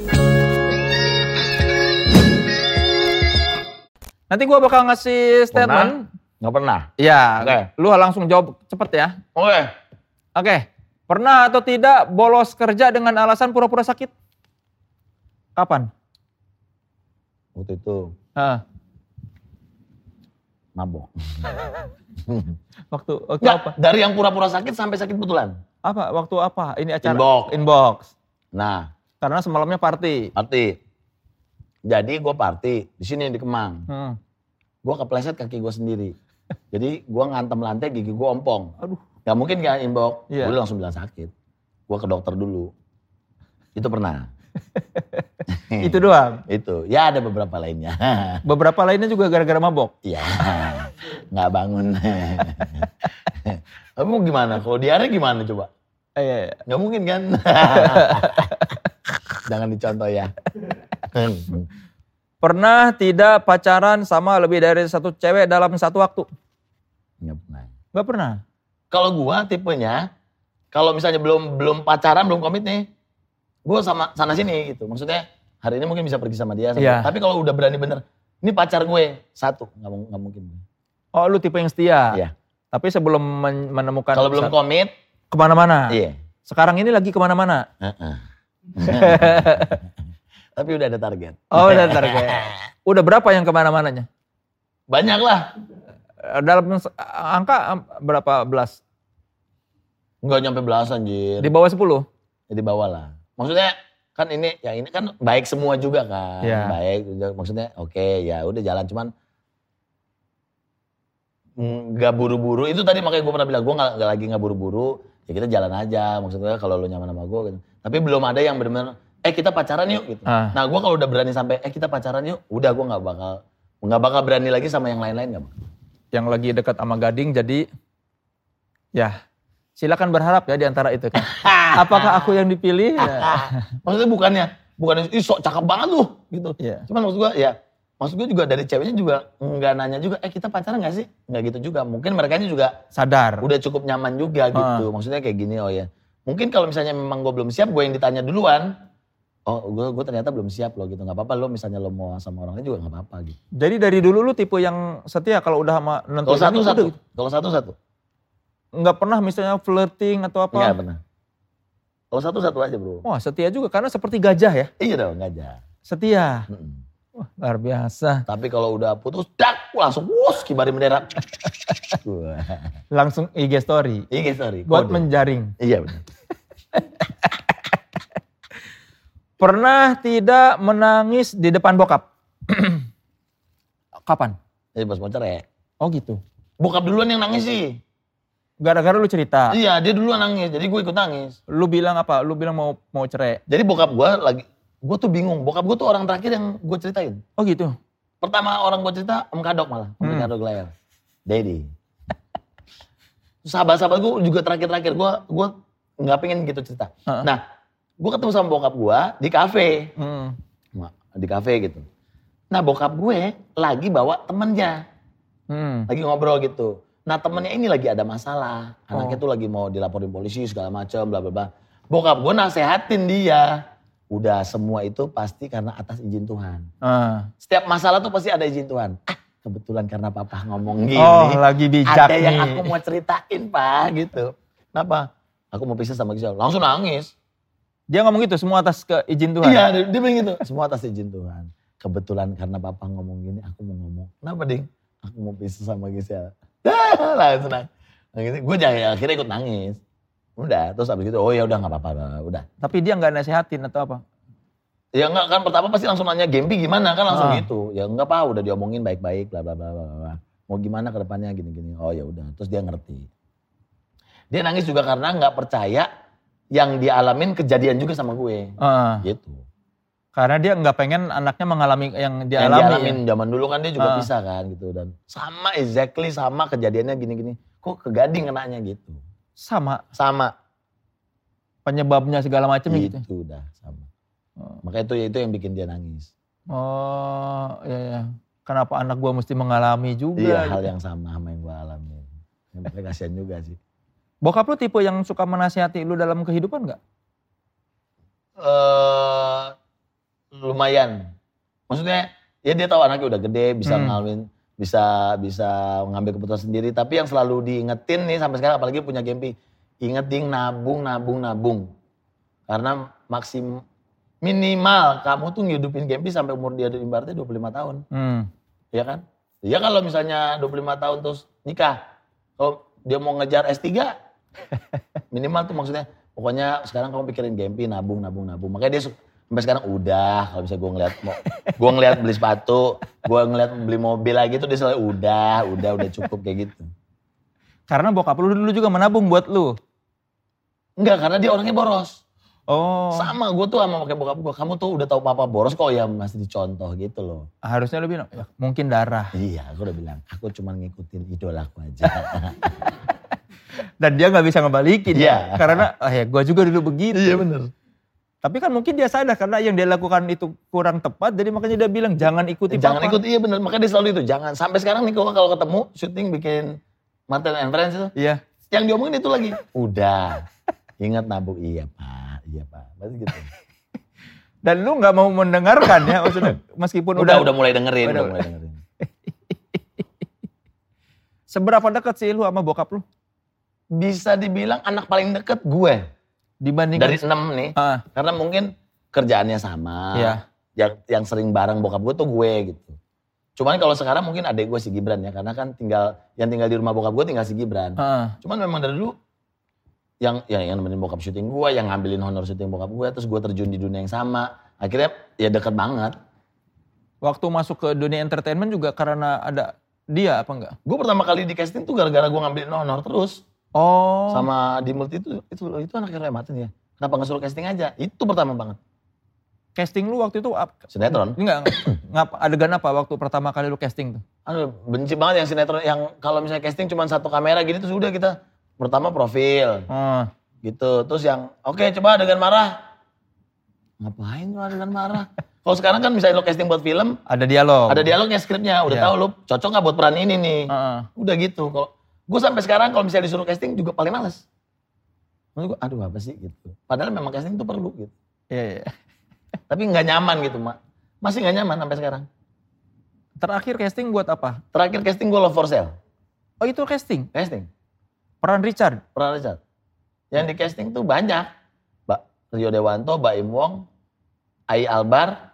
Nanti gua bakal ngasih statement. Nggak pernah. Iya. Oke. Lu langsung jawab cepet ya. Oke. Oke. Pernah atau tidak bolos kerja dengan alasan pura-pura sakit? Kapan? Waktu itu Hah, mabok. waktu waktu Nggak, apa? dari yang pura-pura sakit sampai sakit betulan. Apa? Waktu apa? Ini acara Inbox. Inbox. Nah, Karena semalamnya party. party. Jadi gue party di sini di Kemang. Hmm. Gue kepleset kaki gue sendiri. Jadi gue ngantem lantai gigi gue ompong. Aduh. Gak mungkin kan inbox. Iya. Gue langsung bilang sakit. Gue ke dokter dulu. Itu pernah. Itu doang. Itu. Ya ada beberapa lainnya. Beberapa lainnya juga gara-gara mabok. Iya. Nggak bangun. Kamu gimana? Kalau diare gimana coba? Eh, iya, iya. Nggak mungkin kan? Jangan dicontoh ya. Pernah tidak pacaran sama lebih dari satu cewek dalam satu waktu? Nggak pernah. Gak pernah. Kalau gua tipenya, kalau misalnya belum belum pacaran, belum komit nih, gua sama sana sini gitu. Maksudnya hari ini mungkin bisa pergi sama dia. sama- Iya. Tapi kalau udah berani bener, ini pacar gue satu, nggak mung- nggak mungkin. Oh lu tipe yang setia. Iya. Tapi sebelum men- menemukan Kalau belum komit, ke mana-mana. iya. Sekarang ini lagi ke mana-mana. Heeh. Tapi udah ada target. Oh udah target. Udah berapa yang ke mana-mananya? Banyak lah. Dalam angka berapa belas? Nggak nyampe belasan anjir. Di bawah 10? Jadi bawa lah. Maksudnya kan ini ya ini kan baik semua juga kan. Iya. Baik maksudnya oke ya udah jalan cuman nggak buru-buru itu tadi makanya gue pernah bilang gue nggak lagi nggak buru-buru ya kita jalan aja maksudnya kalau lo nyaman sama gue gitu. tapi belum ada yang benar-benar eh kita pacaran yuk gitu Ah. nah gue kalau udah berani sampai eh kita pacaran yuk udah gue nggak bakal nggak bakal berani lagi sama yang lain-lain nggak bakal Yang lagi dekat sama Gading jadi ya silakan berharap ya di antara itu kan. Apakah aku yang dipilih? Ya. maksudnya bukannya bukannya ih sok cakep banget lu gitu Iya. cuman maksud gue ya maksud gue juga dari ceweknya juga nggak nanya juga eh kita pacaran nggak sih nggak gitu juga mungkin mereka juga Sadar. udah cukup nyaman juga gitu. Maksudnya kayak gini oh ya. Mungkin kalau misalnya memang gue belum siap, gue yang ditanya duluan. Oh, gue gue ternyata belum siap loh gitu. nggak apa-apa lo misalnya lo mau sama orang lain juga nggak apa-apa gitu. Jadi dari dulu lu tipe yang setia kalau udah sama nentuin Kalau satu satu, gitu. kalau satu satu, Nggak pernah misalnya flirting atau apa. nggak pernah. Kalau satu satu aja bro. Wah setia juga karena seperti gajah ya. Iya dong, aja. Setia. Mm-mm. Wah luar biasa. Tapi kalau udah putus, dak langsung wus kibarin bendera. Langsung IG story. Iya sorry. Buat kode. menjaring. Iya benar. Pernah tidak menangis di depan bokap? Kapan? Jadi pas mau cerai, Oh gitu. bokap duluan yang nangis sih. Gara-gara lu cerita. Iya dia duluan nangis, jadi gue ikut nangis. Lu bilang apa? Lu bilang mau mau cerai. Jadi bokap gue lagi, gue tuh bingung. Bokap gue tuh orang terakhir yang gue ceritain. Oh gitu. Pertama orang gue cerita Om Kadok malah, Om Hmm. Kadok Layar. Daddy. Sahabat-sahabat gue juga terakhir-terakhir gue gue nggak pengen gitu cerita. Heeh. Nah, gue ketemu sama bokap gue di kafe, Hmm. Di kafe gitu. Nah bokap gue lagi bawa temennya, Hmm. lagi ngobrol gitu. Nah temennya ini lagi ada masalah, anaknya Oh. tuh lagi mau dilaporin polisi segala macam, bla bla bla. Bokap gue nasehatin dia, udah semua itu pasti karena atas izin Tuhan. Ah. Setiap masalah tuh pasti ada izin Tuhan. Ah, kebetulan karena papa ngomong gini. Oh lagi bijak ada nih. yang aku mau ceritain, Pak, gitu. Kenapa? Aku mau pisah sama Gisel. Langsung nangis. Dia ngomong gitu semua atas ke izin Tuhan. Iya, dia, dia bilang gitu. Semua atas izin Tuhan. Kebetulan karena papa ngomong gini, aku mau ngomong. Kenapa, Ding? Aku mau pisah sama Gisel. Langsung nangis. Nangis. Gue jangan akhirnya ikut nangis. Udah, terus abis itu, oh ya udah nggak apa-apa, udah. Tapi dia nggak nasehatin atau apa? Ya enggak kan pertama pasti langsung nanya Gempi gimana kan langsung Ah. gitu. Ya enggak apa udah diomongin baik-baik bla bla bla bla bla. Mau gimana ke depannya gini-gini. Oh ya udah, terus dia ngerti. Dia nangis juga karena nggak percaya yang dia alamin kejadian juga sama gue. Ah. Gitu. Karena dia nggak pengen anaknya mengalami yang dia yang alami. ya. dialamin zaman dulu kan dia juga Ah. pisah kan gitu dan sama exactly sama kejadiannya gini-gini. Kok ke gading kenanya gitu. Sama Sama penyebabnya segala macam gitu. itu udah sama. Oh. Makanya itu itu yang bikin dia nangis. Oh, iya ya. Kenapa anak gua mesti mengalami juga? Iya, gitu. hal yang sama sama yang gue alamin. Yang kasihan juga sih. Bokap lu tipe yang suka menasihati lu dalam kehidupan nggak? eh lumayan. Maksudnya ya dia tahu anaknya udah gede, bisa Hmm. ngalamin, bisa bisa mengambil keputusan sendiri. Tapi yang selalu diingetin nih sampai sekarang apalagi punya Gempi, inget ding nabung, nabung, nabung. Karena maksim minimal kamu tuh ngidupin Gempi sampai umur dia ibaratnya 25 tahun, Hmm. ya kan? Ya kalau misalnya 25 tahun terus nikah, kalau dia mau ngejar S3, minimal tuh maksudnya pokoknya sekarang kamu pikirin Gempi nabung nabung nabung makanya dia sampai sekarang udah kalau bisa gue ngeliat mau gue ngeliat beli sepatu gue ngeliat beli mobil lagi tuh dia selalu udah udah udah cukup kayak gitu Karena bokap lu dulu juga menabung buat lu. enggak karena dia orangnya boros Oh, sama gue tuh sama kayak bokap gue kamu tuh udah tahu papa boros kok ya masih dicontoh gitu loh harusnya lu bilang, ya, mungkin darah. iya aku udah bilang aku cuma ngikutin idolaku aja Dan dia nggak bisa ngebalikin ya. Iya. Karena, ah ya gua juga dulu begitu. iya bener Tapi kan mungkin dia sadar karena yang dia lakukan itu kurang tepat, jadi makanya dia bilang jangan ikuti jangan papa. ikut iya bener makanya dia selalu itu jangan sampai sekarang nih kalau kalau ketemu syuting bikin Martin and Friends itu Iya. yang diomongin itu lagi. Udah, ingat nabung. Iya pak, iya pak. Pasti gitu. Dan lu nggak mau mendengarkan ya, maksudnya meskipun Udah, udah, udah mulai dengerin, Udah, udah mulai dengerin. seberapa dekat sih lu sama bokap lu Bisa dibilang anak paling deket gue. Dibandingkan Dari enam nih. Ah, Karena mungkin kerjaannya sama. Iya. Yang, yang sering bareng bokap gue tuh gue gitu. Cuman kalau sekarang mungkin adek gue si Gibran ya. Karena kan tinggal, yang tinggal di rumah bokap gue tinggal si Gibran. ah. Cuman memang dari dulu yang yang yang nemenin bokap syuting gue, yang ngambilin honor syuting bokap gue, terus gue terjun di dunia yang sama. Akhirnya ya deket banget. waktu masuk ke dunia entertainment juga karena ada dia apa enggak? Gue pertama kali di casting tuh gara-gara gue ngambil honor terus. Oh. Sama di multi itu, itu, itu anaknya Roy Martin ya. Kenapa nggak suruh casting aja? Itu pertama banget. casting lu waktu itu ap- Sinetron. enggak ngap adegan apa waktu pertama kali lu casting tuh? Aduh, benci banget yang sinetron yang kalau misalnya casting cuma satu kamera gini tuh sudah kita pertama profil Oh. gitu. Terus yang oke coba adegan marah. Ngapain lu adegan marah? Kalau sekarang kan misalnya lo casting buat film, Ada dialog. ada dialognya skripnya, udah Iya. tahu lo cocok nggak buat peran ini nih. Heeh. Udah gitu. Kalau gue sampai sekarang kalau misalnya disuruh casting juga paling males. Menurut gue, aduh apa sih gitu. Padahal memang casting itu perlu gitu. Iya, iya. Tapi nggak nyaman gitu, Mak. Masih nggak nyaman sampai sekarang. Terakhir casting buat apa? Terakhir casting gue Love for Sale. Oh itu casting, Casting. peran Richard. Pernah Richard. Yang di casting tuh banyak. Mbak Rio Dewanto, Mbak Im Wong, Ai Albar,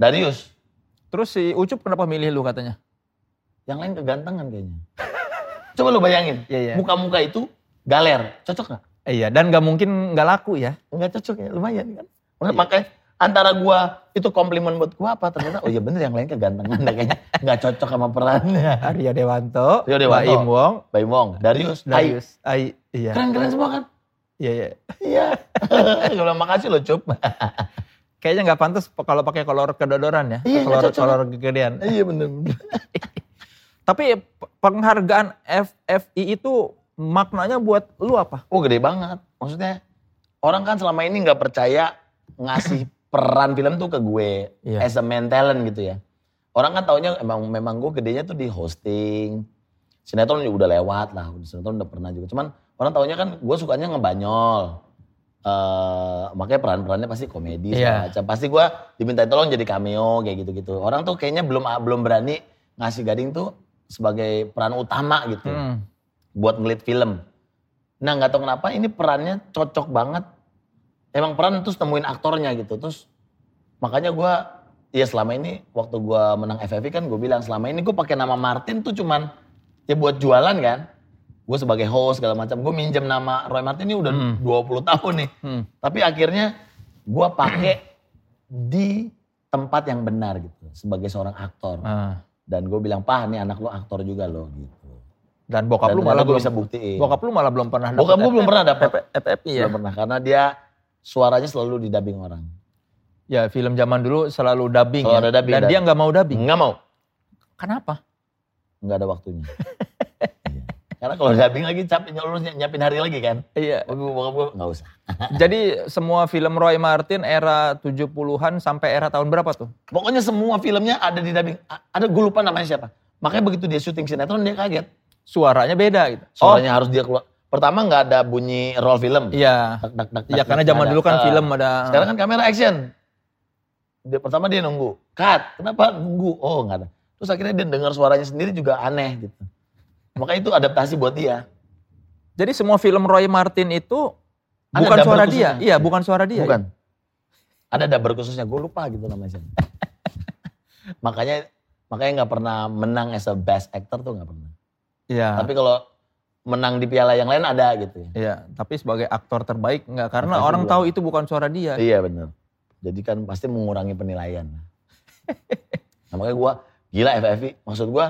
Darius. Terus si Ucup kenapa milih lu katanya? Yang lain kegantengan kayaknya. Coba lu bayangin. Iya, iya. Muka-muka itu galer. Cocok nggak? Iya, dan nggak mungkin nggak laku ya. Enggak cocok ya, lumayan kan. Makanya, makanya antara gua itu komplimen buat gua apa ternyata oh iya bener yang lain kegantengan kayaknya nggak cocok sama perannya. Arya Dewanto, Rio Dewanto. Mbak Im Wong, Mbak Im Wong, Darius. Darius. Ai, iya. Keren-keren semua kan? Iya, iya. Iya. Gue bilang makasih loh Cup. Kayaknya nggak pantas kalau pakai kolor kedodoran ya, Iya, kolor kolor kegedean. iya bener-bener. Tapi penghargaan FFI itu maknanya buat lu apa? Oh gede banget. Maksudnya orang kan selama ini nggak percaya ngasih peran film tuh ke gue Iya. as a main talent gitu ya. Orang kan taunya emang memang gue gedenya tuh di hosting. Sinetron juga udah lewat lah, sinetron udah pernah juga. Cuman orang taunya kan gue sukanya ngebanyol. eh makanya peran-perannya pasti komedi macam. Pasti gue diminta tolong jadi cameo kayak gitu-gitu. Orang tuh kayaknya belum belum berani ngasih Gading tuh sebagai peran utama gitu Hmm. buat ngelit film. Nah nggak tahu kenapa ini perannya cocok banget. Emang peran terus temuin aktornya gitu. Terus makanya gue ya selama ini waktu gue menang FFI kan gue bilang selama ini gue pakai nama Martin tuh cuman ya buat jualan kan. Gue sebagai host segala macam. Gue minjem nama Roy Martin ini udah Hmm. 20 tahun nih. Hmm. Tapi akhirnya gue pakai di tempat yang benar gitu sebagai seorang aktor. Ah. Dan gue bilang, "Pah, nih anak lo aktor juga loh." gitu. Dan bokap Dan lu malah gue belum bisa buktiin. Bokap lu malah belum pernah Bokap gue belum pernah dapet. FFI ya. Belum pernah karena dia suaranya selalu didubbing orang. Ya film zaman dulu selalu dubbing Selalu ya. ada dubbing Dan dan- dia nggak mau dubbing. Enggak mau, Kenapa? enggak ada waktunya. Iya. Karena kalau dubbing lagi capek nyolong nyiapin hari lagi kan. Iya. Bokap enggak usah. Jadi semua film Roy Martin era 70-an sampai era tahun berapa tuh? Pokoknya semua filmnya ada di dubbing. Ada gue lupa namanya siapa. Makanya begitu dia syuting sinetron dia kaget. Suaranya beda gitu. Suaranya harus dia keluar. Pertama nggak ada bunyi roll film. Iya. Tak, tak, tak, Iya karena zaman dulu kan film ada Sekarang kan kamera action. Dia, pertama dia nunggu. Cut. Kenapa nunggu? Oh nggak ada. Terus akhirnya dia dengar suaranya sendiri juga aneh gitu. Makanya itu adaptasi buat dia. Jadi semua film Roy Martin itu Ada bukan suara khususnya. dia. Iya, bukan suara dia. Bukan. Ada dubber khususnya. Gue lupa gitu namanya. makanya makanya nggak pernah menang as a best actor tuh nggak pernah. Iya. Tapi kalau menang di piala yang lain ada gitu ya. Iya, tapi sebagai aktor terbaik enggak karena Pasti orang belum. tahu itu bukan suara dia. Iya bener. Jadi kan pasti mengurangi penilaian. nah, makanya gue gila FFI. Maksud gue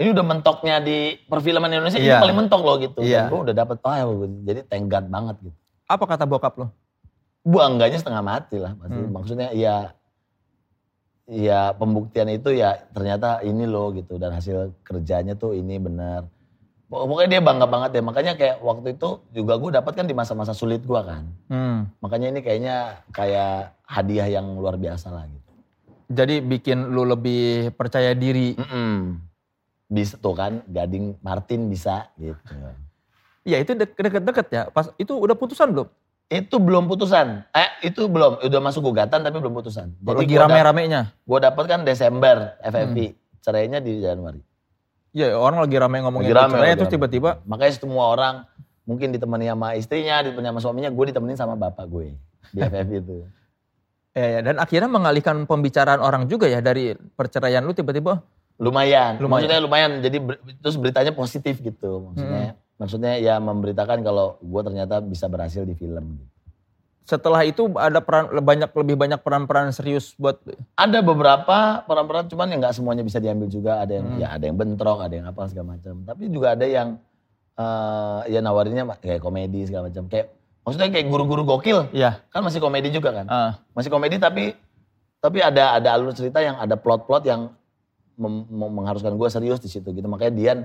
ini udah mentoknya di perfilman Indonesia ini Iya. paling mentok loh gitu. Iya. Dan gue udah dapet oh ya, jadi God banget gitu. Apa kata bokap lo? Bangganya setengah mati lah pasti. Hmm. Maksudnya ya ya pembuktian itu ya ternyata ini loh gitu dan hasil kerjanya tuh ini benar. Pok- Pokoknya dia bangga banget ya. Makanya kayak waktu itu juga gue dapat kan di masa-masa sulit gue kan. Hmm. Makanya ini kayaknya kayak hadiah yang luar biasa lah gitu. Jadi bikin lu lebih percaya diri. Mm-mm. Bisa tuh kan, Gading Martin bisa gitu. Ya itu de- deket-deket ya. Pas itu udah putusan belum? Itu belum putusan. Eh itu belum, udah masuk gugatan tapi belum putusan. Lagi rame-ramenya. Gue dapet kan Desember FFP, cerainya di Januari. Ya orang lagi rame ngomongin Lagi rame, cerai, lagi terus rame. tiba-tiba Makanya semua orang mungkin ditemani sama istrinya, ditemani sama suaminya, gue ditemenin sama bapak gue di FFP itu. ya, ya, dan akhirnya mengalihkan pembicaraan orang juga ya dari perceraian lu tiba-tiba Lumayan, Lumayan. maksudnya lumayan. Jadi ber- terus beritanya positif gitu, maksudnya. Maksudnya ya memberitakan kalau gue ternyata bisa berhasil di film. Gitu. setelah itu ada peran banyak lebih banyak peran-peran serius buat Ada beberapa peran-peran cuman yang nggak semuanya bisa diambil juga. Ada yang Hmm. ya ada yang bentrok, ada yang apa segala macam. Tapi juga ada yang eh ya nawarinnya ma- kayak komedi segala macam. Kayak maksudnya kayak guru-guru gokil ya kan masih komedi juga kan. ah, Masih komedi tapi tapi ada ada alur cerita yang ada plot-plot yang mengharuskan gue serius di situ gitu. Makanya Dian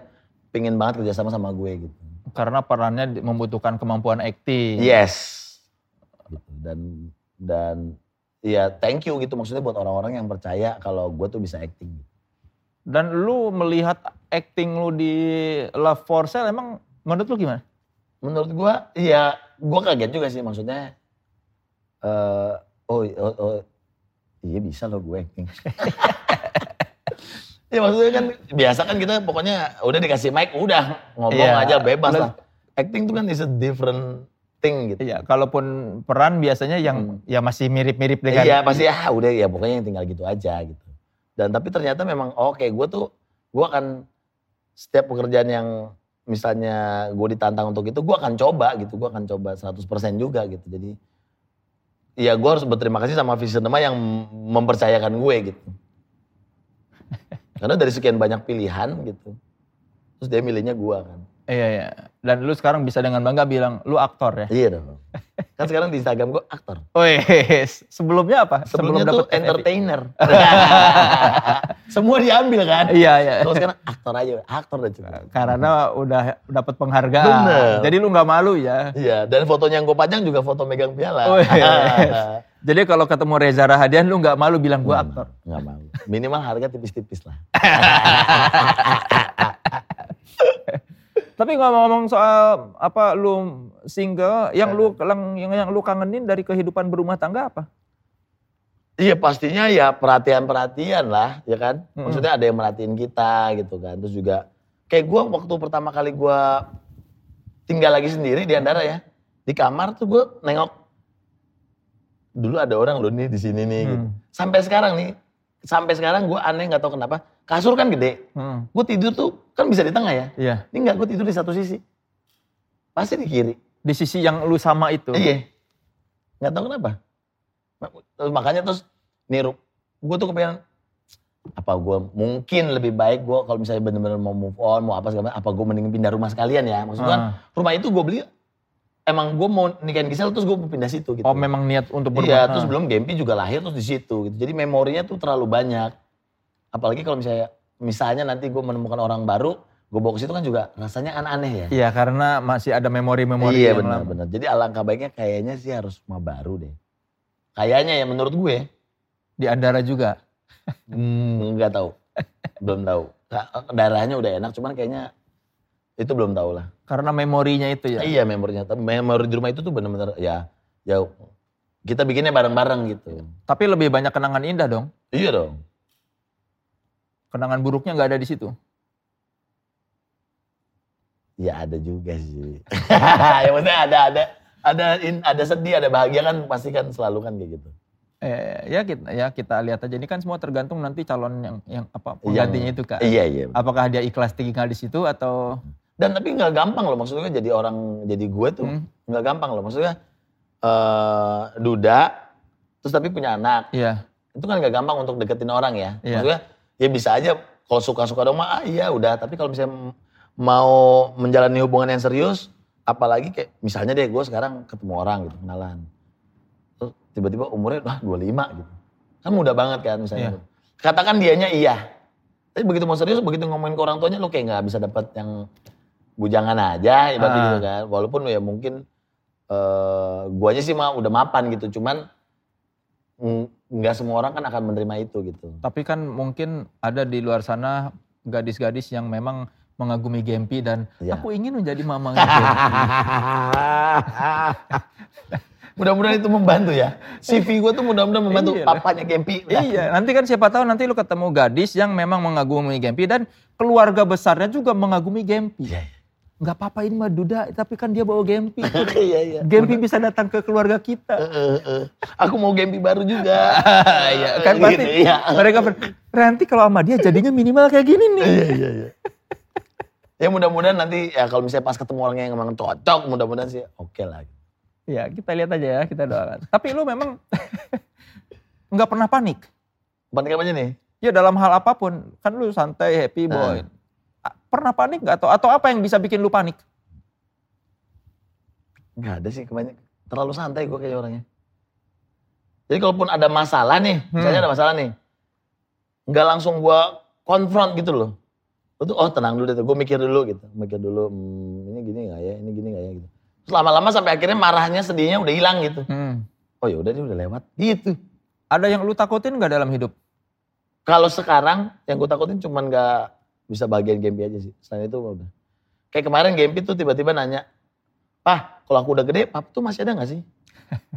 pingin banget kerjasama sama gue gitu. karena perannya membutuhkan kemampuan acting. Yes. Gitu. Dan dan ya thank you gitu maksudnya buat orang-orang yang percaya kalau gue tuh bisa acting. Dan lu melihat acting lu di Love for Sale emang menurut lu gimana? Menurut gue ya gue kaget juga sih maksudnya eh oh, oh, oh iya bisa loh gue acting. ya maksudnya kan biasa kan kita pokoknya udah dikasih mic udah ngomong Iya. aja bebas lah. Acting tuh kan is a different thing gitu. Iya, kalaupun peran biasanya yang ya masih mirip-mirip dengan Iya pasti ah udah ya pokoknya yang tinggal gitu aja gitu. Dan tapi ternyata memang oke gue tuh gue akan setiap pekerjaan yang misalnya gue ditantang untuk itu gue akan coba gitu. Gue akan coba 100% juga gitu. Jadi ya gue harus berterima kasih sama Visionema yang mempercayakan gue gitu. Karena dari sekian banyak pilihan gitu. Terus dia milihnya gue kan. Iya, iya. Dan lu sekarang bisa dengan bangga bilang lu aktor ya. Iya dong. Kan sekarang di Instagram gue aktor. Wes, sebelumnya apa? Sebelumnya Sebelum tuh dapet entertainer. Semua diambil kan. Iya, iya. Terus sekarang aktor aja, aktor cukup. Karena udah dapat penghargaan. Bener. Jadi lu nggak malu ya. Iya, dan fotonya yang gue pajang juga foto megang piala. Wes. Jadi kalau ketemu Reza Rahadian lu nggak malu bilang gua aktor. Nggak mau. Minimal harga tipis-tipis lah. Tapi ngomong-ngomong soal apa lu single, yang lu yang, yang, lu kangenin dari kehidupan berumah tangga apa? Iya pastinya ya perhatian-perhatian lah, ya kan. Maksudnya ada yang merhatiin kita gitu kan. Terus juga kayak gue waktu pertama kali gue tinggal lagi sendiri di Andara ya. Di kamar tuh gue nengok dulu ada orang loh nih di sini nih. Gitu. Hmm. Sampai sekarang nih, sampai sekarang gue aneh nggak tahu kenapa. Kasur kan gede, Hmm. gue tidur tuh kan bisa di tengah ya. Iya. Ini enggak, gue tidur di satu sisi. Pasti di kiri. Di sisi yang lu sama itu. Iya. Nggak tahu kenapa. Terus makanya terus nih gue tuh kepengen apa gue mungkin lebih baik gue kalau misalnya bener-bener mau move on mau apa segala apa gue mending pindah rumah sekalian ya maksud kan Ah. rumah itu gue beli emang gue mau nikahin Gisel terus gue mau pindah situ gitu Oh memang niat untuk berumah iya tangga. terus belum Gempi juga lahir terus di situ gitu jadi memorinya tuh terlalu banyak apalagi kalau misalnya misalnya nanti gue menemukan orang baru gue bawa ke situ kan juga rasanya aneh-aneh ya Iya karena masih ada memori-memori iya yang lama. benar-benar. Jadi alangkah baiknya kayaknya sih harus rumah baru deh. Kayaknya ya menurut gue. Di Andara juga. Hmm, nggak tahu. belum tahu. Darahnya udah enak, cuman kayaknya itu belum tahu lah. Karena memorinya itu ya. Iya memorinya. Memori di rumah itu tuh benar-benar ya, ya kita bikinnya bareng-bareng gitu. Tapi lebih banyak kenangan indah dong. Iya dong. Kenangan buruknya nggak ada di situ. Ya ada juga sih. ya maksudnya ada ada ada in, ada sedih, ada bahagia kan pasti kan selalu kan kayak gitu. Eh, ya kita ya kita lihat aja. Ini kan semua tergantung nanti calon yang yang apa penggantinya itu kak. Iya iya. Apakah dia ikhlas tinggal di situ atau Dan tapi nggak gampang loh maksudnya jadi orang jadi gue tuh Hmm. nggak gampang loh maksudnya eh duda terus tapi punya anak Iya. itu kan nggak gampang untuk deketin orang ya Iya. maksudnya ya bisa aja kalau suka-suka dong mah ah, iya udah. Tapi kalau misalnya mau menjalani hubungan yang serius apalagi kayak misalnya deh gue sekarang ketemu orang gitu kenalan. Terus tiba-tiba umurnya wah 25 gitu. Kan muda banget kan misalnya Iya. katakan dianya iya. Tapi begitu mau serius begitu ngomongin ke orang tuanya lu kayak nggak bisa dapat yang bujangan aja ibaratnya Ah. gitu kan. Walaupun ya mungkin eh guanya sih mah udah mapan gitu. Cuman mm, nggak semua orang kan akan menerima itu gitu Tapi kan mungkin ada di luar sana gadis-gadis yang memang mengagumi Gempi dan Iya. aku ingin menjadi mamanya Gempi. mudah-mudahan itu membantu ya CV gue tuh mudah-mudahan membantu Iya. papanya Gempi Udah. iya, nanti kan siapa tahu nanti lu ketemu gadis yang memang mengagumi Gempi dan keluarga besarnya juga mengagumi Gempi. Iya, iya. Nggak apa-apa ini mah Duda, tapi kan dia bawa Gempi. iya iya Gempi bisa datang ke keluarga kita. Eh, eh, eh. aku mau Gempi baru juga Iya, kan pasti Gitu, iya. mereka ber, nanti kalau sama dia jadinya minimal kayak gini nih. iya iya iya ya mudah-mudahan nanti ya kalau misalnya pas ketemu orangnya yang memang cocok mudah-mudahan sih oke lah Ya kita lihat aja ya, kita doakan. Tapi lu memang nggak pernah panik. Panik apa aja nih? Ya dalam hal apa pun, kan lu santai, happy boy. A- Pernah panik nggak atau atau apa yang bisa bikin lu panik? Nggak ada sih kebanyakan. Terlalu santai gue kayak orangnya. Jadi kalaupun ada masalah nih, misalnya ada masalah nih. Nggak langsung gue konfront gitu loh. Tuh, oh tenang dulu deh, gue mikir dulu gitu. Mikir dulu, hmm, ini gini gak ya, ini gini gak ya gitu. Terus lama-lama sampai akhirnya marahnya, sedihnya udah hilang gitu. Hmm. Oh ya udah dia udah lewat gitu. Ada yang lu takutin nggak dalam hidup? Kalau sekarang yang gue takutin cuman gak bisa bagian Gempi aja sih. Selain itu udah. Kayak kemarin Gempi tuh tiba-tiba nanya, Pah, kalau aku udah gede, pap tuh masih ada gak sih?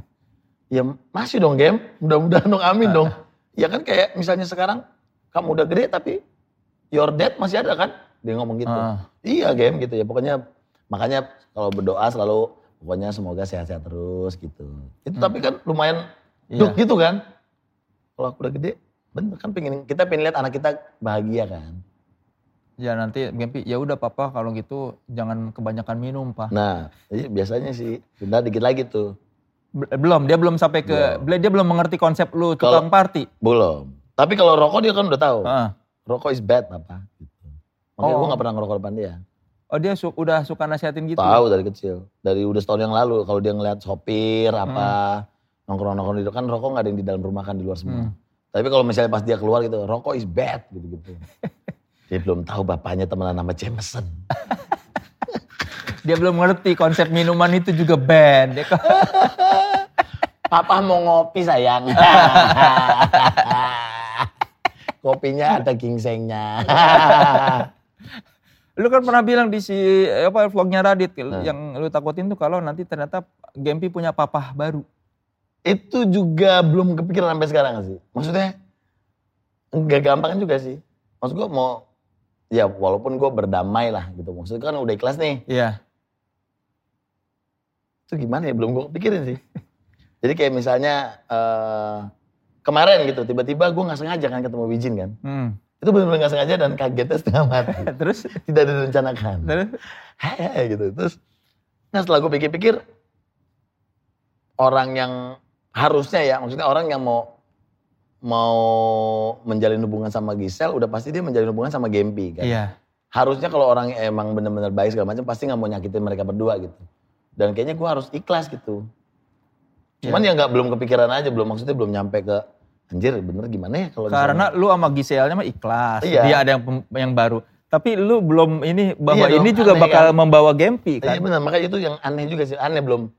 ya masih dong Gem, mudah-mudahan dong amin dong. Ya kan kayak misalnya sekarang kamu udah gede tapi your dad masih ada kan? Dia ngomong gitu. Ah. Iya Gem gitu ya, pokoknya makanya kalau berdoa selalu pokoknya semoga sehat-sehat terus gitu. Itu tapi kan lumayan Iya. duk gitu kan. Kalau aku udah gede, bener kan pengen kita pengen lihat anak kita bahagia kan. Ya nanti Gempi, ya udah papa kalau gitu jangan kebanyakan minum pak. Nah, iya, biasanya sih, bentar dikit lagi tuh. Be- Belum, dia belum sampai ke, dia belum mengerti konsep lu tukang party. Belum. Tapi kalau rokok dia kan udah tahu. Ah. Rokok is bad apa gitu. Makanya Oh. gue gak pernah ngerokok depan dia. Oh dia su- udah suka nasihatin gitu? Tahu dari kecil. Dari udah setahun yang lalu kalau dia ngeliat sopir apa nongkrong-nongkrong di kan rokok gak ada yang di dalam rumah kan di luar semua. Hmm. Tapi kalau misalnya pas dia keluar gitu, rokok is bad gitu-gitu. dia belum tahu bapaknya temenan sama Jameson. Dia belum ngerti konsep minuman itu juga band. Papa mau ngopi sayang. Kopinya ada gingsengnya. lu kan pernah bilang di si apa vlognya Radit Nah. yang lu takutin tuh kalau nanti ternyata Gempi punya papa baru. itu juga belum kepikiran sampai sekarang sih. Maksudnya nggak gampang juga sih. Maksud gue mau ya walaupun gue berdamai lah gitu. Maksudnya kan udah ikhlas nih. Iya. Itu gimana ya belum gue pikirin sih. Jadi kayak misalnya eh, kemarin gitu tiba-tiba gue nggak sengaja kan ketemu Wijin kan. Hmm. Itu benar-benar nggak sengaja dan kagetnya setengah mati. Terus Tidak direncanakan. terus Hei gitu. Terus nah setelah gue pikir-pikir orang yang harusnya ya maksudnya orang yang mau mau menjalin hubungan sama Gisel udah pasti dia menjalin hubungan sama Gempi kan. iya. Harusnya kalau orang emang bener-bener baik segala macam pasti nggak mau nyakitin mereka berdua gitu. Dan kayaknya gue harus ikhlas gitu. Cuman ya nggak belum kepikiran aja, belum maksudnya belum nyampe ke anjir bener gimana ya kalau Karena lu sama Giselnya mah ikhlas. Iya. Dia ada yang yang baru. Tapi lu belum ini bahwa Iya dong, ini juga aneh bakal kan? membawa Gempi Iya kan. benar, makanya itu yang aneh juga sih, aneh belum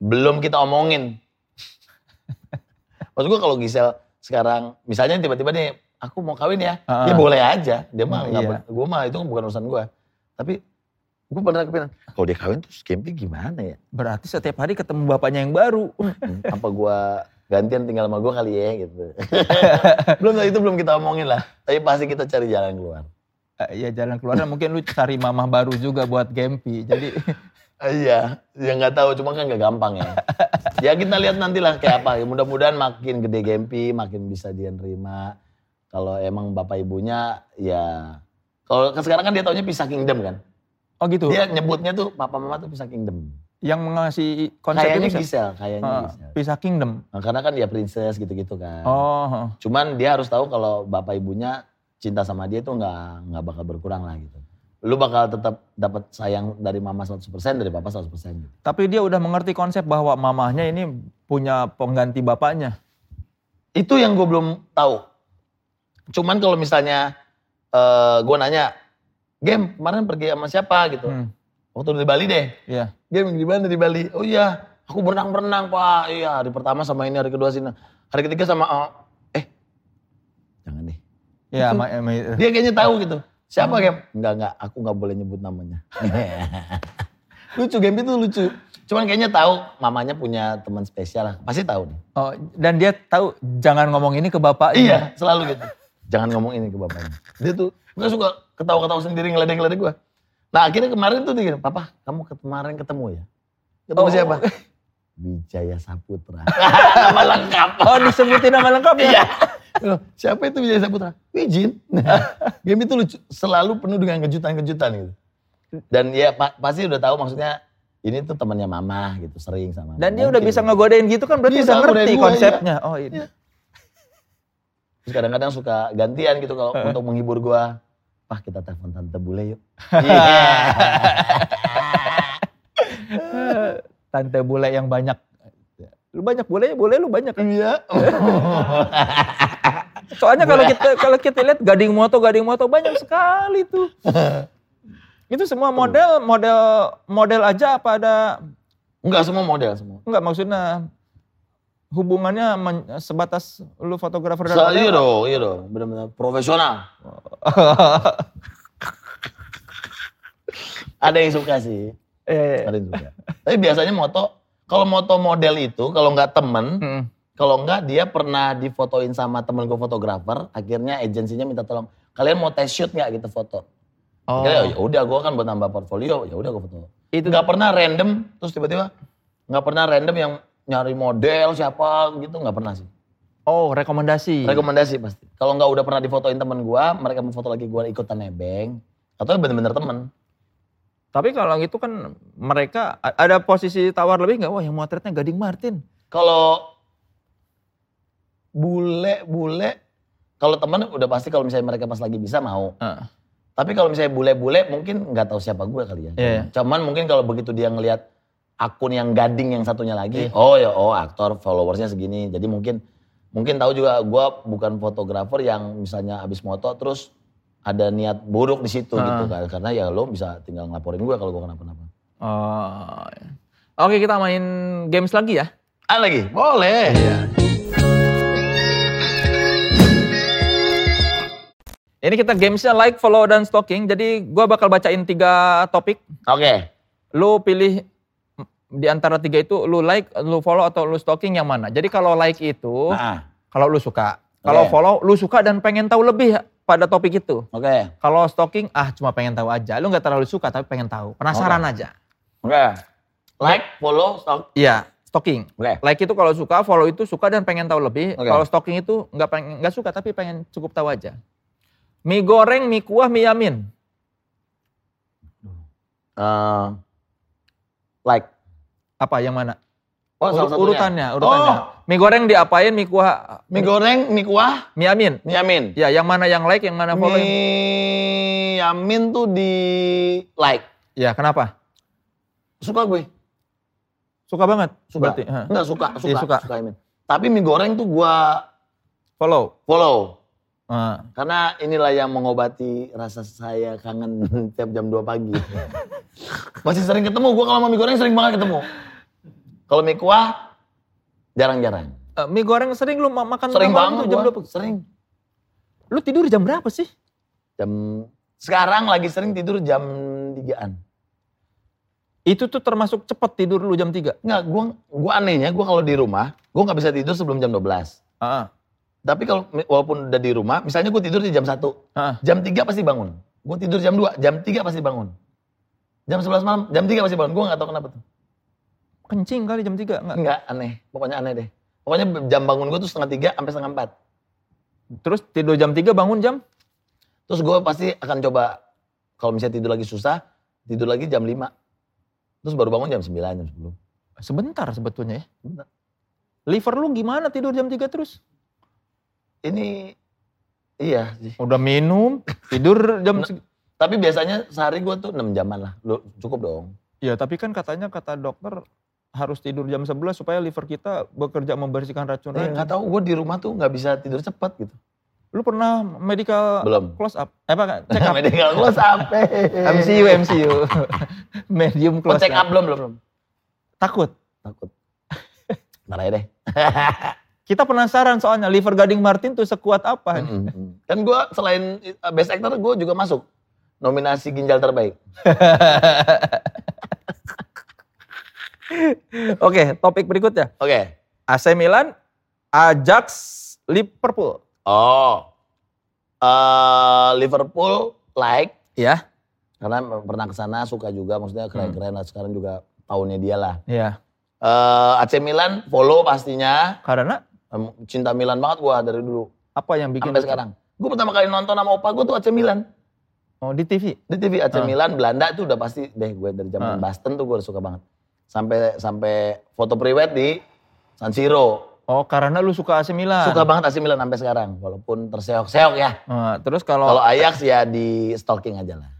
belum kita omongin. Maksud gue kalau Gisel sekarang, misalnya tiba-tiba nih, aku mau kawin ya, Ah. ya boleh aja. Dia mah nggak, Iya. gue mah itu bukan urusan gue. Tapi gue pernah kepikiran, kalau dia kawin terus Gempi gimana ya? Berarti setiap hari ketemu bapaknya yang baru. Hmm, Apa gue gantian tinggal sama gue kali ya gitu. belum itu belum kita omongin lah. Tapi pasti kita cari jalan keluar. Eh, ya jalan keluar mungkin lu cari mamah baru juga buat Gempi. Jadi iya, ya nggak tahu, cuma kan nggak gampang ya. ya kita lihat nanti lah kayak apa. Ya, Mudah-mudahan makin gede Gempi, makin bisa dia nerima. Kalau emang bapak ibunya, ya kalau sekarang kan dia taunya pisah kingdom kan. oh gitu. Dia nyebutnya tuh papa mama tuh pisah kingdom. Yang mengasih konsep Kayaknya ini? Gisel, kayaknya Ah, Gisel. Pisah Kingdom. Nah, karena kan dia princess gitu-gitu kan. Oh, Cuman dia harus tahu kalau bapak ibunya cinta sama dia tuh nggak nggak bakal berkurang lah gitu. Lu bakal tetap dapat sayang dari mama 100% dari papa 100% gitu. tapi dia udah mengerti konsep bahwa mamahnya ini punya pengganti bapaknya. Itu yang gue belum tahu. Cuman kalau misalnya eh gue nanya, game kemarin pergi sama siapa gitu. Hmm, Waktu di Bali deh. Iya. Game di mana di Bali? Oh iya, aku berenang-berenang pak. Iya hari pertama sama ini, hari kedua sini. Hari ketiga sama, oh, eh jangan deh. Iya, Dia kayaknya tahu gitu. Siapa game? Enggak, enggak, aku nggak boleh nyebut namanya. lucu, game itu lucu. Cuman kayaknya tahu mamanya punya teman spesial lah. Pasti tahu nih. Oh, dan dia tahu jangan ngomong ini ke bapaknya. Iya, selalu gitu. Jangan ngomong ini ke bapaknya. Dia tuh gak suka ketawa-ketawa sendiri ngeledek-ngeledek gue. Nah akhirnya kemarin tuh dia Papa kamu kemarin ketemu ya? Ketemu Oh. siapa? Wijaya Saputra. Nama lengkap. Oh, disebutin nama lengkapnya. Iya. Siapa itu Wijaya Saputra? Wijin. Game itu lucu, selalu penuh dengan kejutan-kejutan gitu. Dan ya pa- pasti udah tahu maksudnya ini tuh temannya mama gitu sering sama Dan dia Mungkin. udah bisa ngegodain gitu kan berarti Bisa udah ngerti gua, konsepnya. Oh ini. Terus kadang-kadang suka gantian gitu kalau untuk menghibur gua. Pak kita telepon tante bule yuk. Tante bule yang banyak. Lu banyak bule, bule lu banyak. Iya. Soalnya kalau kita kalau kita lihat gading moto gading moto banyak sekali tuh. Itu semua model model model aja apa ada Enggak semua model semua. enggak maksudnya hubungannya men- sebatas lu fotografer dan model? iya dong, iya dong, benar-benar profesional. Ada yang suka sih, Eh, ada yang suka. Tapi biasanya moto, kalau moto model itu, kalau nggak temen, mm. kalau nggak dia pernah difotoin sama temen gue fotografer, akhirnya agensinya minta tolong, kalian mau test shoot nggak gitu foto? Oh, Ya udah, gue kan buat nambah portfolio, ya udah gue foto. itu Nggak pernah random, terus tiba-tiba nggak pernah random yang nyari model siapa gitu, nggak pernah sih. oh rekomendasi. Rekomendasi pasti. Kalau nggak udah pernah difotoin temen gua, mereka mau foto lagi gua ikutan nebeng. Atau bener-bener temen. Tapi kalau gitu kan mereka ada posisi tawar lebih nggak? Wah yang motretnya Gading Martin. Kalau bule-bule, kalau temen udah pasti kalau misalnya mereka pas lagi bisa mau. Ah. Tapi kalau misalnya bule-bule mungkin nggak tahu siapa gua kali ya. Iya. Cuman mungkin kalau begitu dia ngelihat akun yang gading yang satunya lagi, oh ya oh aktor followersnya segini. Jadi mungkin mungkin tahu juga gua bukan fotografer yang misalnya habis moto terus ada niat buruk di situ Ah. gitu kan. Karena ya lo bisa tinggal ngelaporin gua kalau gua kenapa-napa. Oh. ya. Oke kita main games lagi ya. Ah lagi? Boleh. Ini kita gamesnya like, follow, dan stalking. Jadi gua bakal bacain tiga topik. Oke. Lu pilih di antara tiga itu lu like, lu follow atau lu stalking yang mana. Jadi kalau like itu Nah, kalau lu suka. Kalau Oke. follow lu suka dan pengen tahu lebih pada topik itu. oke. Kalau stalking ah cuma pengen tahu aja. Lu nggak terlalu suka tapi pengen tahu. Penasaran aja. Oke. Like, follow, stalk. Iya, stalking. Oke. Like itu kalau suka, follow itu suka dan pengen tahu lebih. Oke. Kalau stalking itu nggak pengen nggak suka tapi pengen cukup tahu aja. Mie goreng, mie kuah, mie yamin. Eh, like. Apa yang mana? Oh, Ur- urutannya, urutannya. Oh, Mie goreng diapain, mie kuah, mie goreng, mie kuah, mie yamin. mie yamin. Ya, yang mana yang like, yang mana follow? yang- Mie yamin tuh di like. Ya, kenapa? Suka gue. Suka banget. Suka. Berarti. Enggak suka, suka, Iya, suka. yamin. Tapi mie goreng tuh gua Follow. follow. Ah. Karena inilah yang mengobati rasa saya kangen tiap jam 2 pagi. Masih sering ketemu, gua kalau sama mie goreng sering banget ketemu. Kalau mie kuah, jarang-jarang. Eh, mie goreng sering lu ma- makan Sering malam banget jam gua, 2 sering. Lu tidur jam berapa sih? Jam, sekarang lagi sering tidur jam 3-an. Itu tuh termasuk cepet tidur lu jam 3. Enggak, gua, gua anehnya, gua kalau di rumah, gua nggak bisa tidur sebelum jam 12. Ah. Tapi kalau walaupun udah di rumah, misalnya gue tidur di jam 1, Ah. jam 3 pasti bangun. Gue tidur jam 2, jam 3 pasti bangun. Jam 11 malam, jam 3 pasti bangun. Gue gak tahu kenapa tuh. Kencing kali jam 3 enggak? Enggak, aneh. Pokoknya aneh deh. Pokoknya jam bangun gue tuh setengah 3 sampai setengah 4. Terus tidur jam 3 bangun jam? Terus gue pasti akan coba, kalau misalnya tidur lagi susah, tidur lagi jam 5. Terus baru bangun jam 9, jam 10. Sebentar sebetulnya ya. Bentar. Liver lu gimana tidur jam 3 terus? Ini, iya sih. Udah minum, tidur jam Nah. Tapi biasanya sehari gue tuh 6 jaman lah. Lu, cukup dong. Ya tapi kan katanya kata dokter harus tidur jam 11 supaya liver kita bekerja membersihkan Eh, racun-racun. nggak tahu gue di rumah tuh nggak bisa tidur cepat gitu. Lu pernah medical Belum. close up? Eh apa? Check up? Medical gue sampai. MCU, MCU. Medium Oh, close check up belum, belum, belum. Takut. Takut. Ntar aja deh. Kita penasaran soalnya liver Gading Martin tuh sekuat apa? Mm, mm. Kan gue selain uh, best actor, gue juga masuk nominasi ginjal terbaik. Oke, topik berikutnya. Oke. AC Milan, Ajax, Liverpool. Oh. Eh, Liverpool like Ya. karena pernah ke sana suka juga maksudnya keren-keren lah sekarang juga tahunnya dia lah. Ya. Eh, AC Milan follow pastinya. Karena Cinta Milan banget gua dari dulu apa yang bikin sampai sekarang. Gue pertama kali nonton sama opa gue tuh AC Milan. Oh di TV? Di TV AC Ah. Milan, Belanda itu udah pasti deh gue dari zaman Ah. Boston tuh gue udah suka banget. Sampai sampai foto priwet di San Siro. Oh karena lu suka AC Milan. Suka banget AC Milan sampai sekarang, walaupun terseok-seok ya. Nah, terus kalau Kalau Ajax ya di stalking aja lah.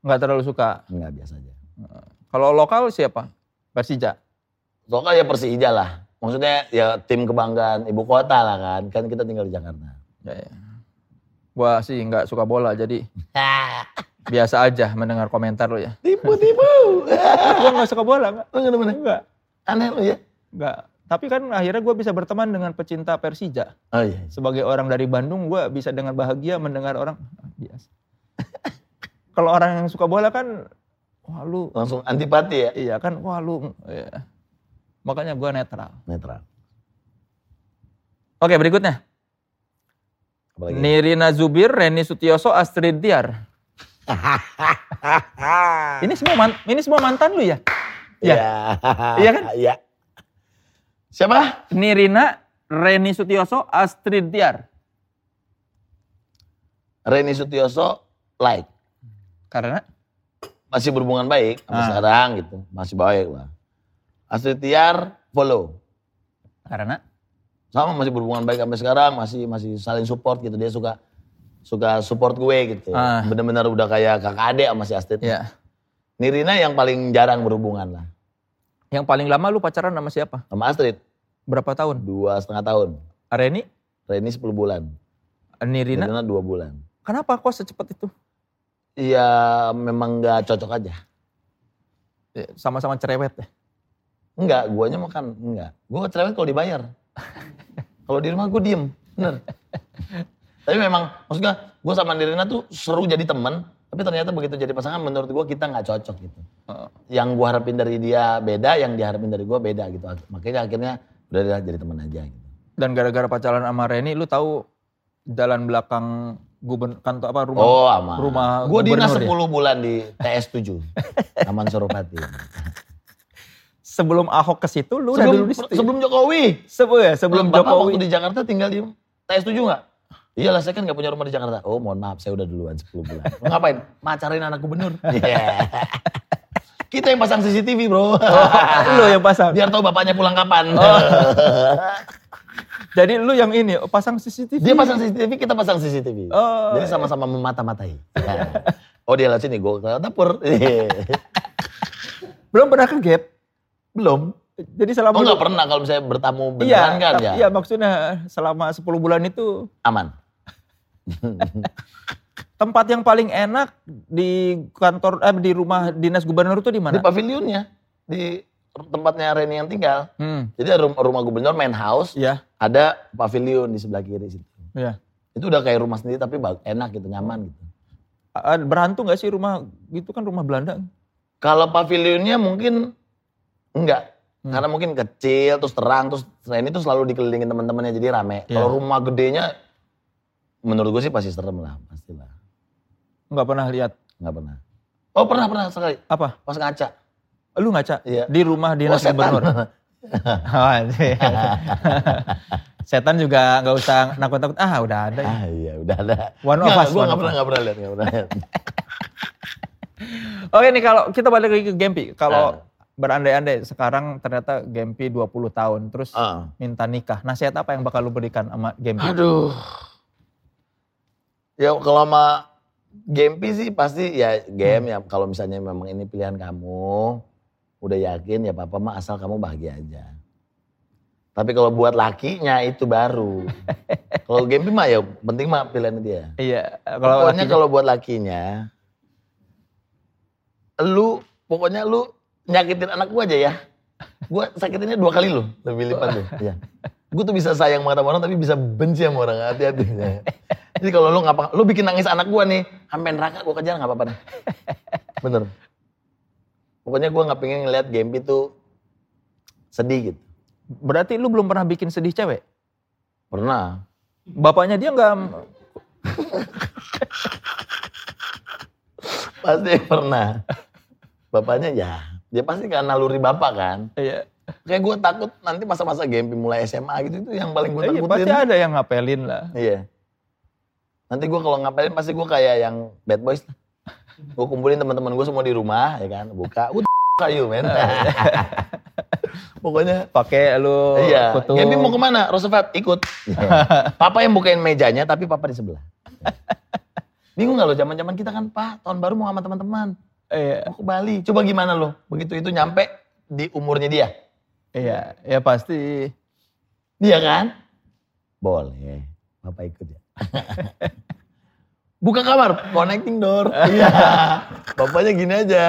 nggak terlalu suka, Enggak biasa aja. kalau lokal siapa? Persija. Soalnya ya Persija lah. Maksudnya ya tim kebanggaan ibu kota lah kan. Kan kita tinggal di Jakarta. Ya, ya. Gua sih nggak suka bola jadi biasa aja mendengar komentar lu ya. Tipu-tipu. gua nggak suka bola nggak? Lu bener-bener. Enggak. Aneh lu ya. Nggak. Tapi kan akhirnya gue bisa berteman dengan pecinta Persija. Oh iya. Sebagai orang dari Bandung, gue bisa dengan bahagia mendengar orang "Ah, biasa. Kalau orang yang suka bola kan, wah lu, Langsung antipati ya. iya kan, wah lu, iya. makanya gue netral. Netral. Oke berikutnya, Apalagi? Nirina Zubir, Reni Sutioso, Astrid Tiar. Ini semua man- ini semua mantan lu ya? Iya. Iya kan? Iya. Siapa? Nirina, Reni Sutioso, Astrid Tiar. Reni Sutioso like. Karena Masih berhubungan baik sampai Ah. sekarang gitu. Masih baik lah. Astrid Tiar follow. karena Sama masih berhubungan baik sampai sekarang. Masih masih saling support gitu. Dia suka suka support gue gitu. Ah. Bener-bener udah kayak kakak adik sama si Astrid. ya Nirina yang paling jarang berhubungan lah. yang paling lama lu pacaran sama siapa? Sama Astrid. Berapa tahun? Dua setengah tahun. Reni, Reni 10 bulan. Nirina. Nirina dua bulan. Kenapa kok secepat itu? Iya memang nggak cocok aja. Ya, Sama-sama cerewet ya. Enggak, guanya makan enggak. Gua cerewet kalau dibayar. kalau di rumah gue diem, bener. tapi memang maksudnya gue sama Nirina tuh seru jadi temen, tapi ternyata begitu jadi pasangan menurut gue kita nggak cocok gitu. Oh. Yang gue harapin dari dia beda, yang diharapin dari gue beda gitu. Makanya akhirnya udah jadi temen aja gitu. Dan gara-gara pacaran sama Reni, lu tahu jalan belakang guben kantor apa rumah? oh aman. rumah Gue dinas gubernur 10 ya? bulan di TS 7, Taman Suropati. Sebelum Ahok ke situ, lu udah sebelum, dulu di situ. ya? sebelum Jokowi. Sebelum, ya, sebelum Bapak Jokowi. waktu di Jakarta tinggal di TS 7 nggak? Iyalah saya kan nggak punya rumah di Jakarta. Oh mohon maaf saya udah duluan 10 bulan. Ngapain? Macarin anak gubernur. Iya. Kita yang pasang CCTV bro. lu yang pasang. Biar tahu bapaknya pulang kapan. Jadi lu yang ini oh, pasang CCTV. Dia pasang CCTV, kita pasang CCTV. Oh. Jadi sama-sama memata-matai. oh dia lewat sini, gue ke dapur. Belum pernah ke gap. Belum. Jadi selama Oh nggak pernah kalau misalnya bertamu Iya, beneran kan tapi- ya. iya maksudnya selama 10 bulan itu Aman. tempat yang paling enak di kantor eh di rumah dinas gubernur itu di Di mana? pavilionnya. Di tempatnya Reni yang tinggal. Hmm, Jadi rumah, gubernur main house, iya, ada pavilion di sebelah kiri situ. iya. Itu udah kayak rumah sendiri tapi enak gitu, nyaman gitu. Ah, Berhantu nggak sih rumah gitu kan rumah Belanda? Kalau pavilionnya mungkin enggak. Hmm. Karena mungkin kecil, terus terang, terus Reni tuh selalu dikelilingin teman-temannya jadi rame. Iya. Kalau rumah gedenya, menurut gue sih pasti serem lah, pastilah. Nggak pernah lihat Nggak pernah. Oh pernah, pernah sekali. apa? Pas ngaca. Lu ngaca Iya. di rumah dinas Oh, setan. gubernur. Oh, iya. Setan juga nggak usah nakut-nakut. Ah udah ada. ya. ah iya, udah ada. One of us. Gue nggak pernah, nggak pernah lihat, nggak pernah lihat. Oke nih kalau kita balik lagi ke Gempi. Kalau Ah. Berandai-andai sekarang ternyata Gempi 20 tahun terus Ah. minta nikah. Nasihat apa yang bakal lu berikan sama Gempi? Aduh. Ya kalau sama Gempi sih pasti ya game ya kalau misalnya memang ini pilihan kamu, udah yakin ya papa mah asal kamu bahagia aja. Tapi kalau buat lakinya itu baru. kalau Gempi mah ya penting mah pilihan dia. Iya, kalau Pokoknya lakinya- kalau buat lakinya, lu pokoknya lu nyakitin anak gua aja ya. Gua sakitinnya dua kali loh, lebih lipat deh. Iya. Gue tuh bisa sayang banget sama orang tapi bisa benci sama orang hati-hati. Jadi kalau lu ngapa, lu bikin nangis anak gua nih, sampai neraka gua kejar nggak apa-apa deh. Bener. Pokoknya gua nggak pengen ngeliat Gempi tuh sedih gitu. berarti lu belum pernah bikin sedih cewek? Pernah. Bapaknya dia nggak Pasti pernah. Bapaknya ya, dia pasti kan naluri bapak kan. Iya, Kayak gue takut nanti masa-masa Gempi mulai SMA gitu itu yang paling gue iya takutin. pasti ada yang ngapelin lah. Iya. Nanti gue kalau ngapelin pasti gue kayak yang bad boys. Gue kumpulin teman-teman gue semua di rumah ya kan? Buka. Udah kayu men. Pokoknya. Pakai lu iya. kutu. Gaby mau ke mana? Roosevelt ikut. Papa yang bukain mejanya tapi papa di sebelah. Bingung gak lo? Zaman zaman kita kan pak tahun baru mau sama teman-teman Iya, mau ke Bali coba gimana lo begitu itu nyampe di umurnya dia iya, ya pasti. Iya kan? Boleh. Bapak ikut ya. Buka kamar, connecting door. Iya. Bapaknya gini aja.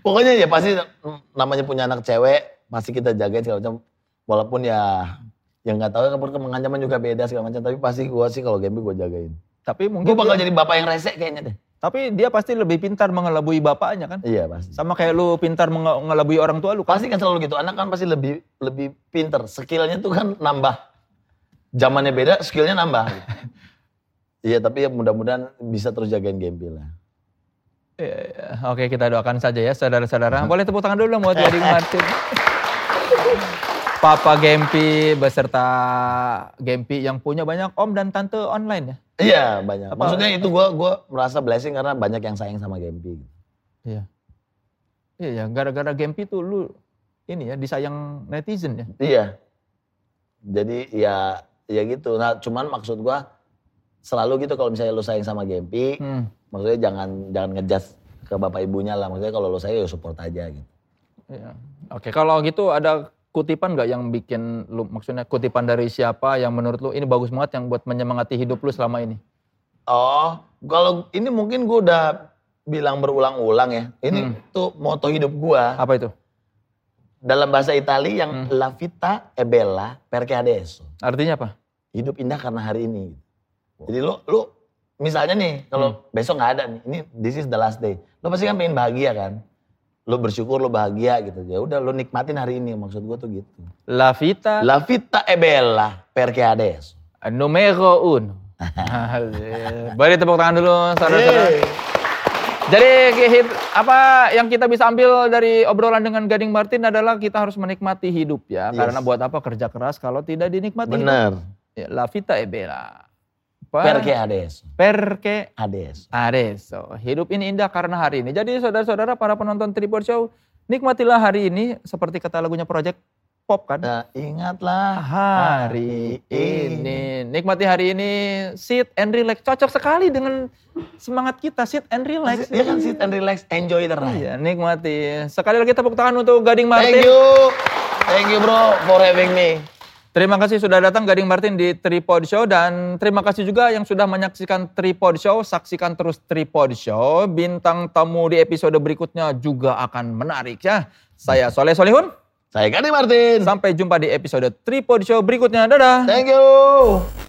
Pokoknya ya pasti namanya punya anak cewek, pasti kita jagain segala macam. Walaupun ya yang nggak tahu kan mengancaman juga beda segala macam, tapi pasti gua sih kalau game gua jagain. Tapi mungkin Gua bakal dia, jadi bapak yang rese kayaknya deh. Tapi dia pasti lebih pintar mengelabui bapaknya kan? Iya pasti. Sama kayak lu pintar menge- mengelabui orang tua lu kan? Pasti kan selalu gitu. Anak kan pasti lebih lebih pinter. Skillnya tuh kan nambah. Zamannya beda, skillnya nambah. Iya tapi ya mudah-mudahan bisa terus jagain Gempi lah. Iya, iya. Oke kita doakan saja ya saudara-saudara. Boleh tepuk tangan dulu dong buat Gading Martin. Papa Gempi beserta Gempi yang punya banyak om dan tante online ya? Iya banyak. Apa- Maksudnya itu gue gua merasa blessing karena banyak yang sayang sama Gempi. Iya. Iya ya, gara-gara Gempi tuh lu ini ya disayang netizen ya. Iya. Jadi ya ya gitu. Nah cuman maksud gue selalu gitu kalau misalnya lu sayang sama Gempi, Hmm. maksudnya jangan jangan ngejudge ke bapak ibunya lah. Maksudnya kalau lu sayang ya support aja gitu. Iya. Oke, kalau gitu ada kutipan nggak yang bikin lu maksudnya kutipan dari siapa yang menurut lu ini bagus banget yang buat menyemangati hidup lu selama ini? Oh, kalau ini mungkin gue udah bilang berulang-ulang ya. Ini Hmm. tuh moto hidup gue. Apa itu? Dalam bahasa Itali yang Hmm. La vita è bella perché adesso. Artinya apa? Hidup indah karena hari ini. Jadi lu, lu misalnya nih, kalau besok nggak ada nih, ini this is the last day. Lu pasti kan pengen bahagia kan? Lu bersyukur lu bahagia gitu. Ya udah lu nikmatin hari ini maksud gue tuh gitu. La vita La vita è bella perché adesso. numero uno. Boleh tepuk tangan dulu saudara-saudara. Yeay. Jadi hit- apa yang kita bisa ambil dari obrolan dengan Gading Martin adalah kita harus menikmati hidup ya. Yes. Karena buat apa kerja keras kalau tidak dinikmati hidup? Bener. Ya, La vita è bella. Perché adesso. Perché Adesso. adesso. Hidup ini indah karena hari ini. Jadi saudara-saudara para penonton Tripod Show, nikmatilah hari ini seperti kata lagunya Project Pop kan. Nah, ingatlah Hari ini. Nikmati hari ini, sit and relax. Cocok sekali dengan semangat kita, sit and relax. Ya kan sit and relax, enjoy the ride. Iya, nikmati. Sekali lagi tepuk tangan untuk Gading Martin. Thank you. Thank you bro for having me. Terima kasih sudah datang Gading Martin di Tripod Show dan terima kasih juga yang sudah menyaksikan Tripod Show. Saksikan terus Tripod Show. Bintang tamu di episode berikutnya juga akan menarik ya. Saya Soleh Solihun. Saya Gadi Martin. Sampai jumpa di episode Tripod Show berikutnya. Dadah. Thank you.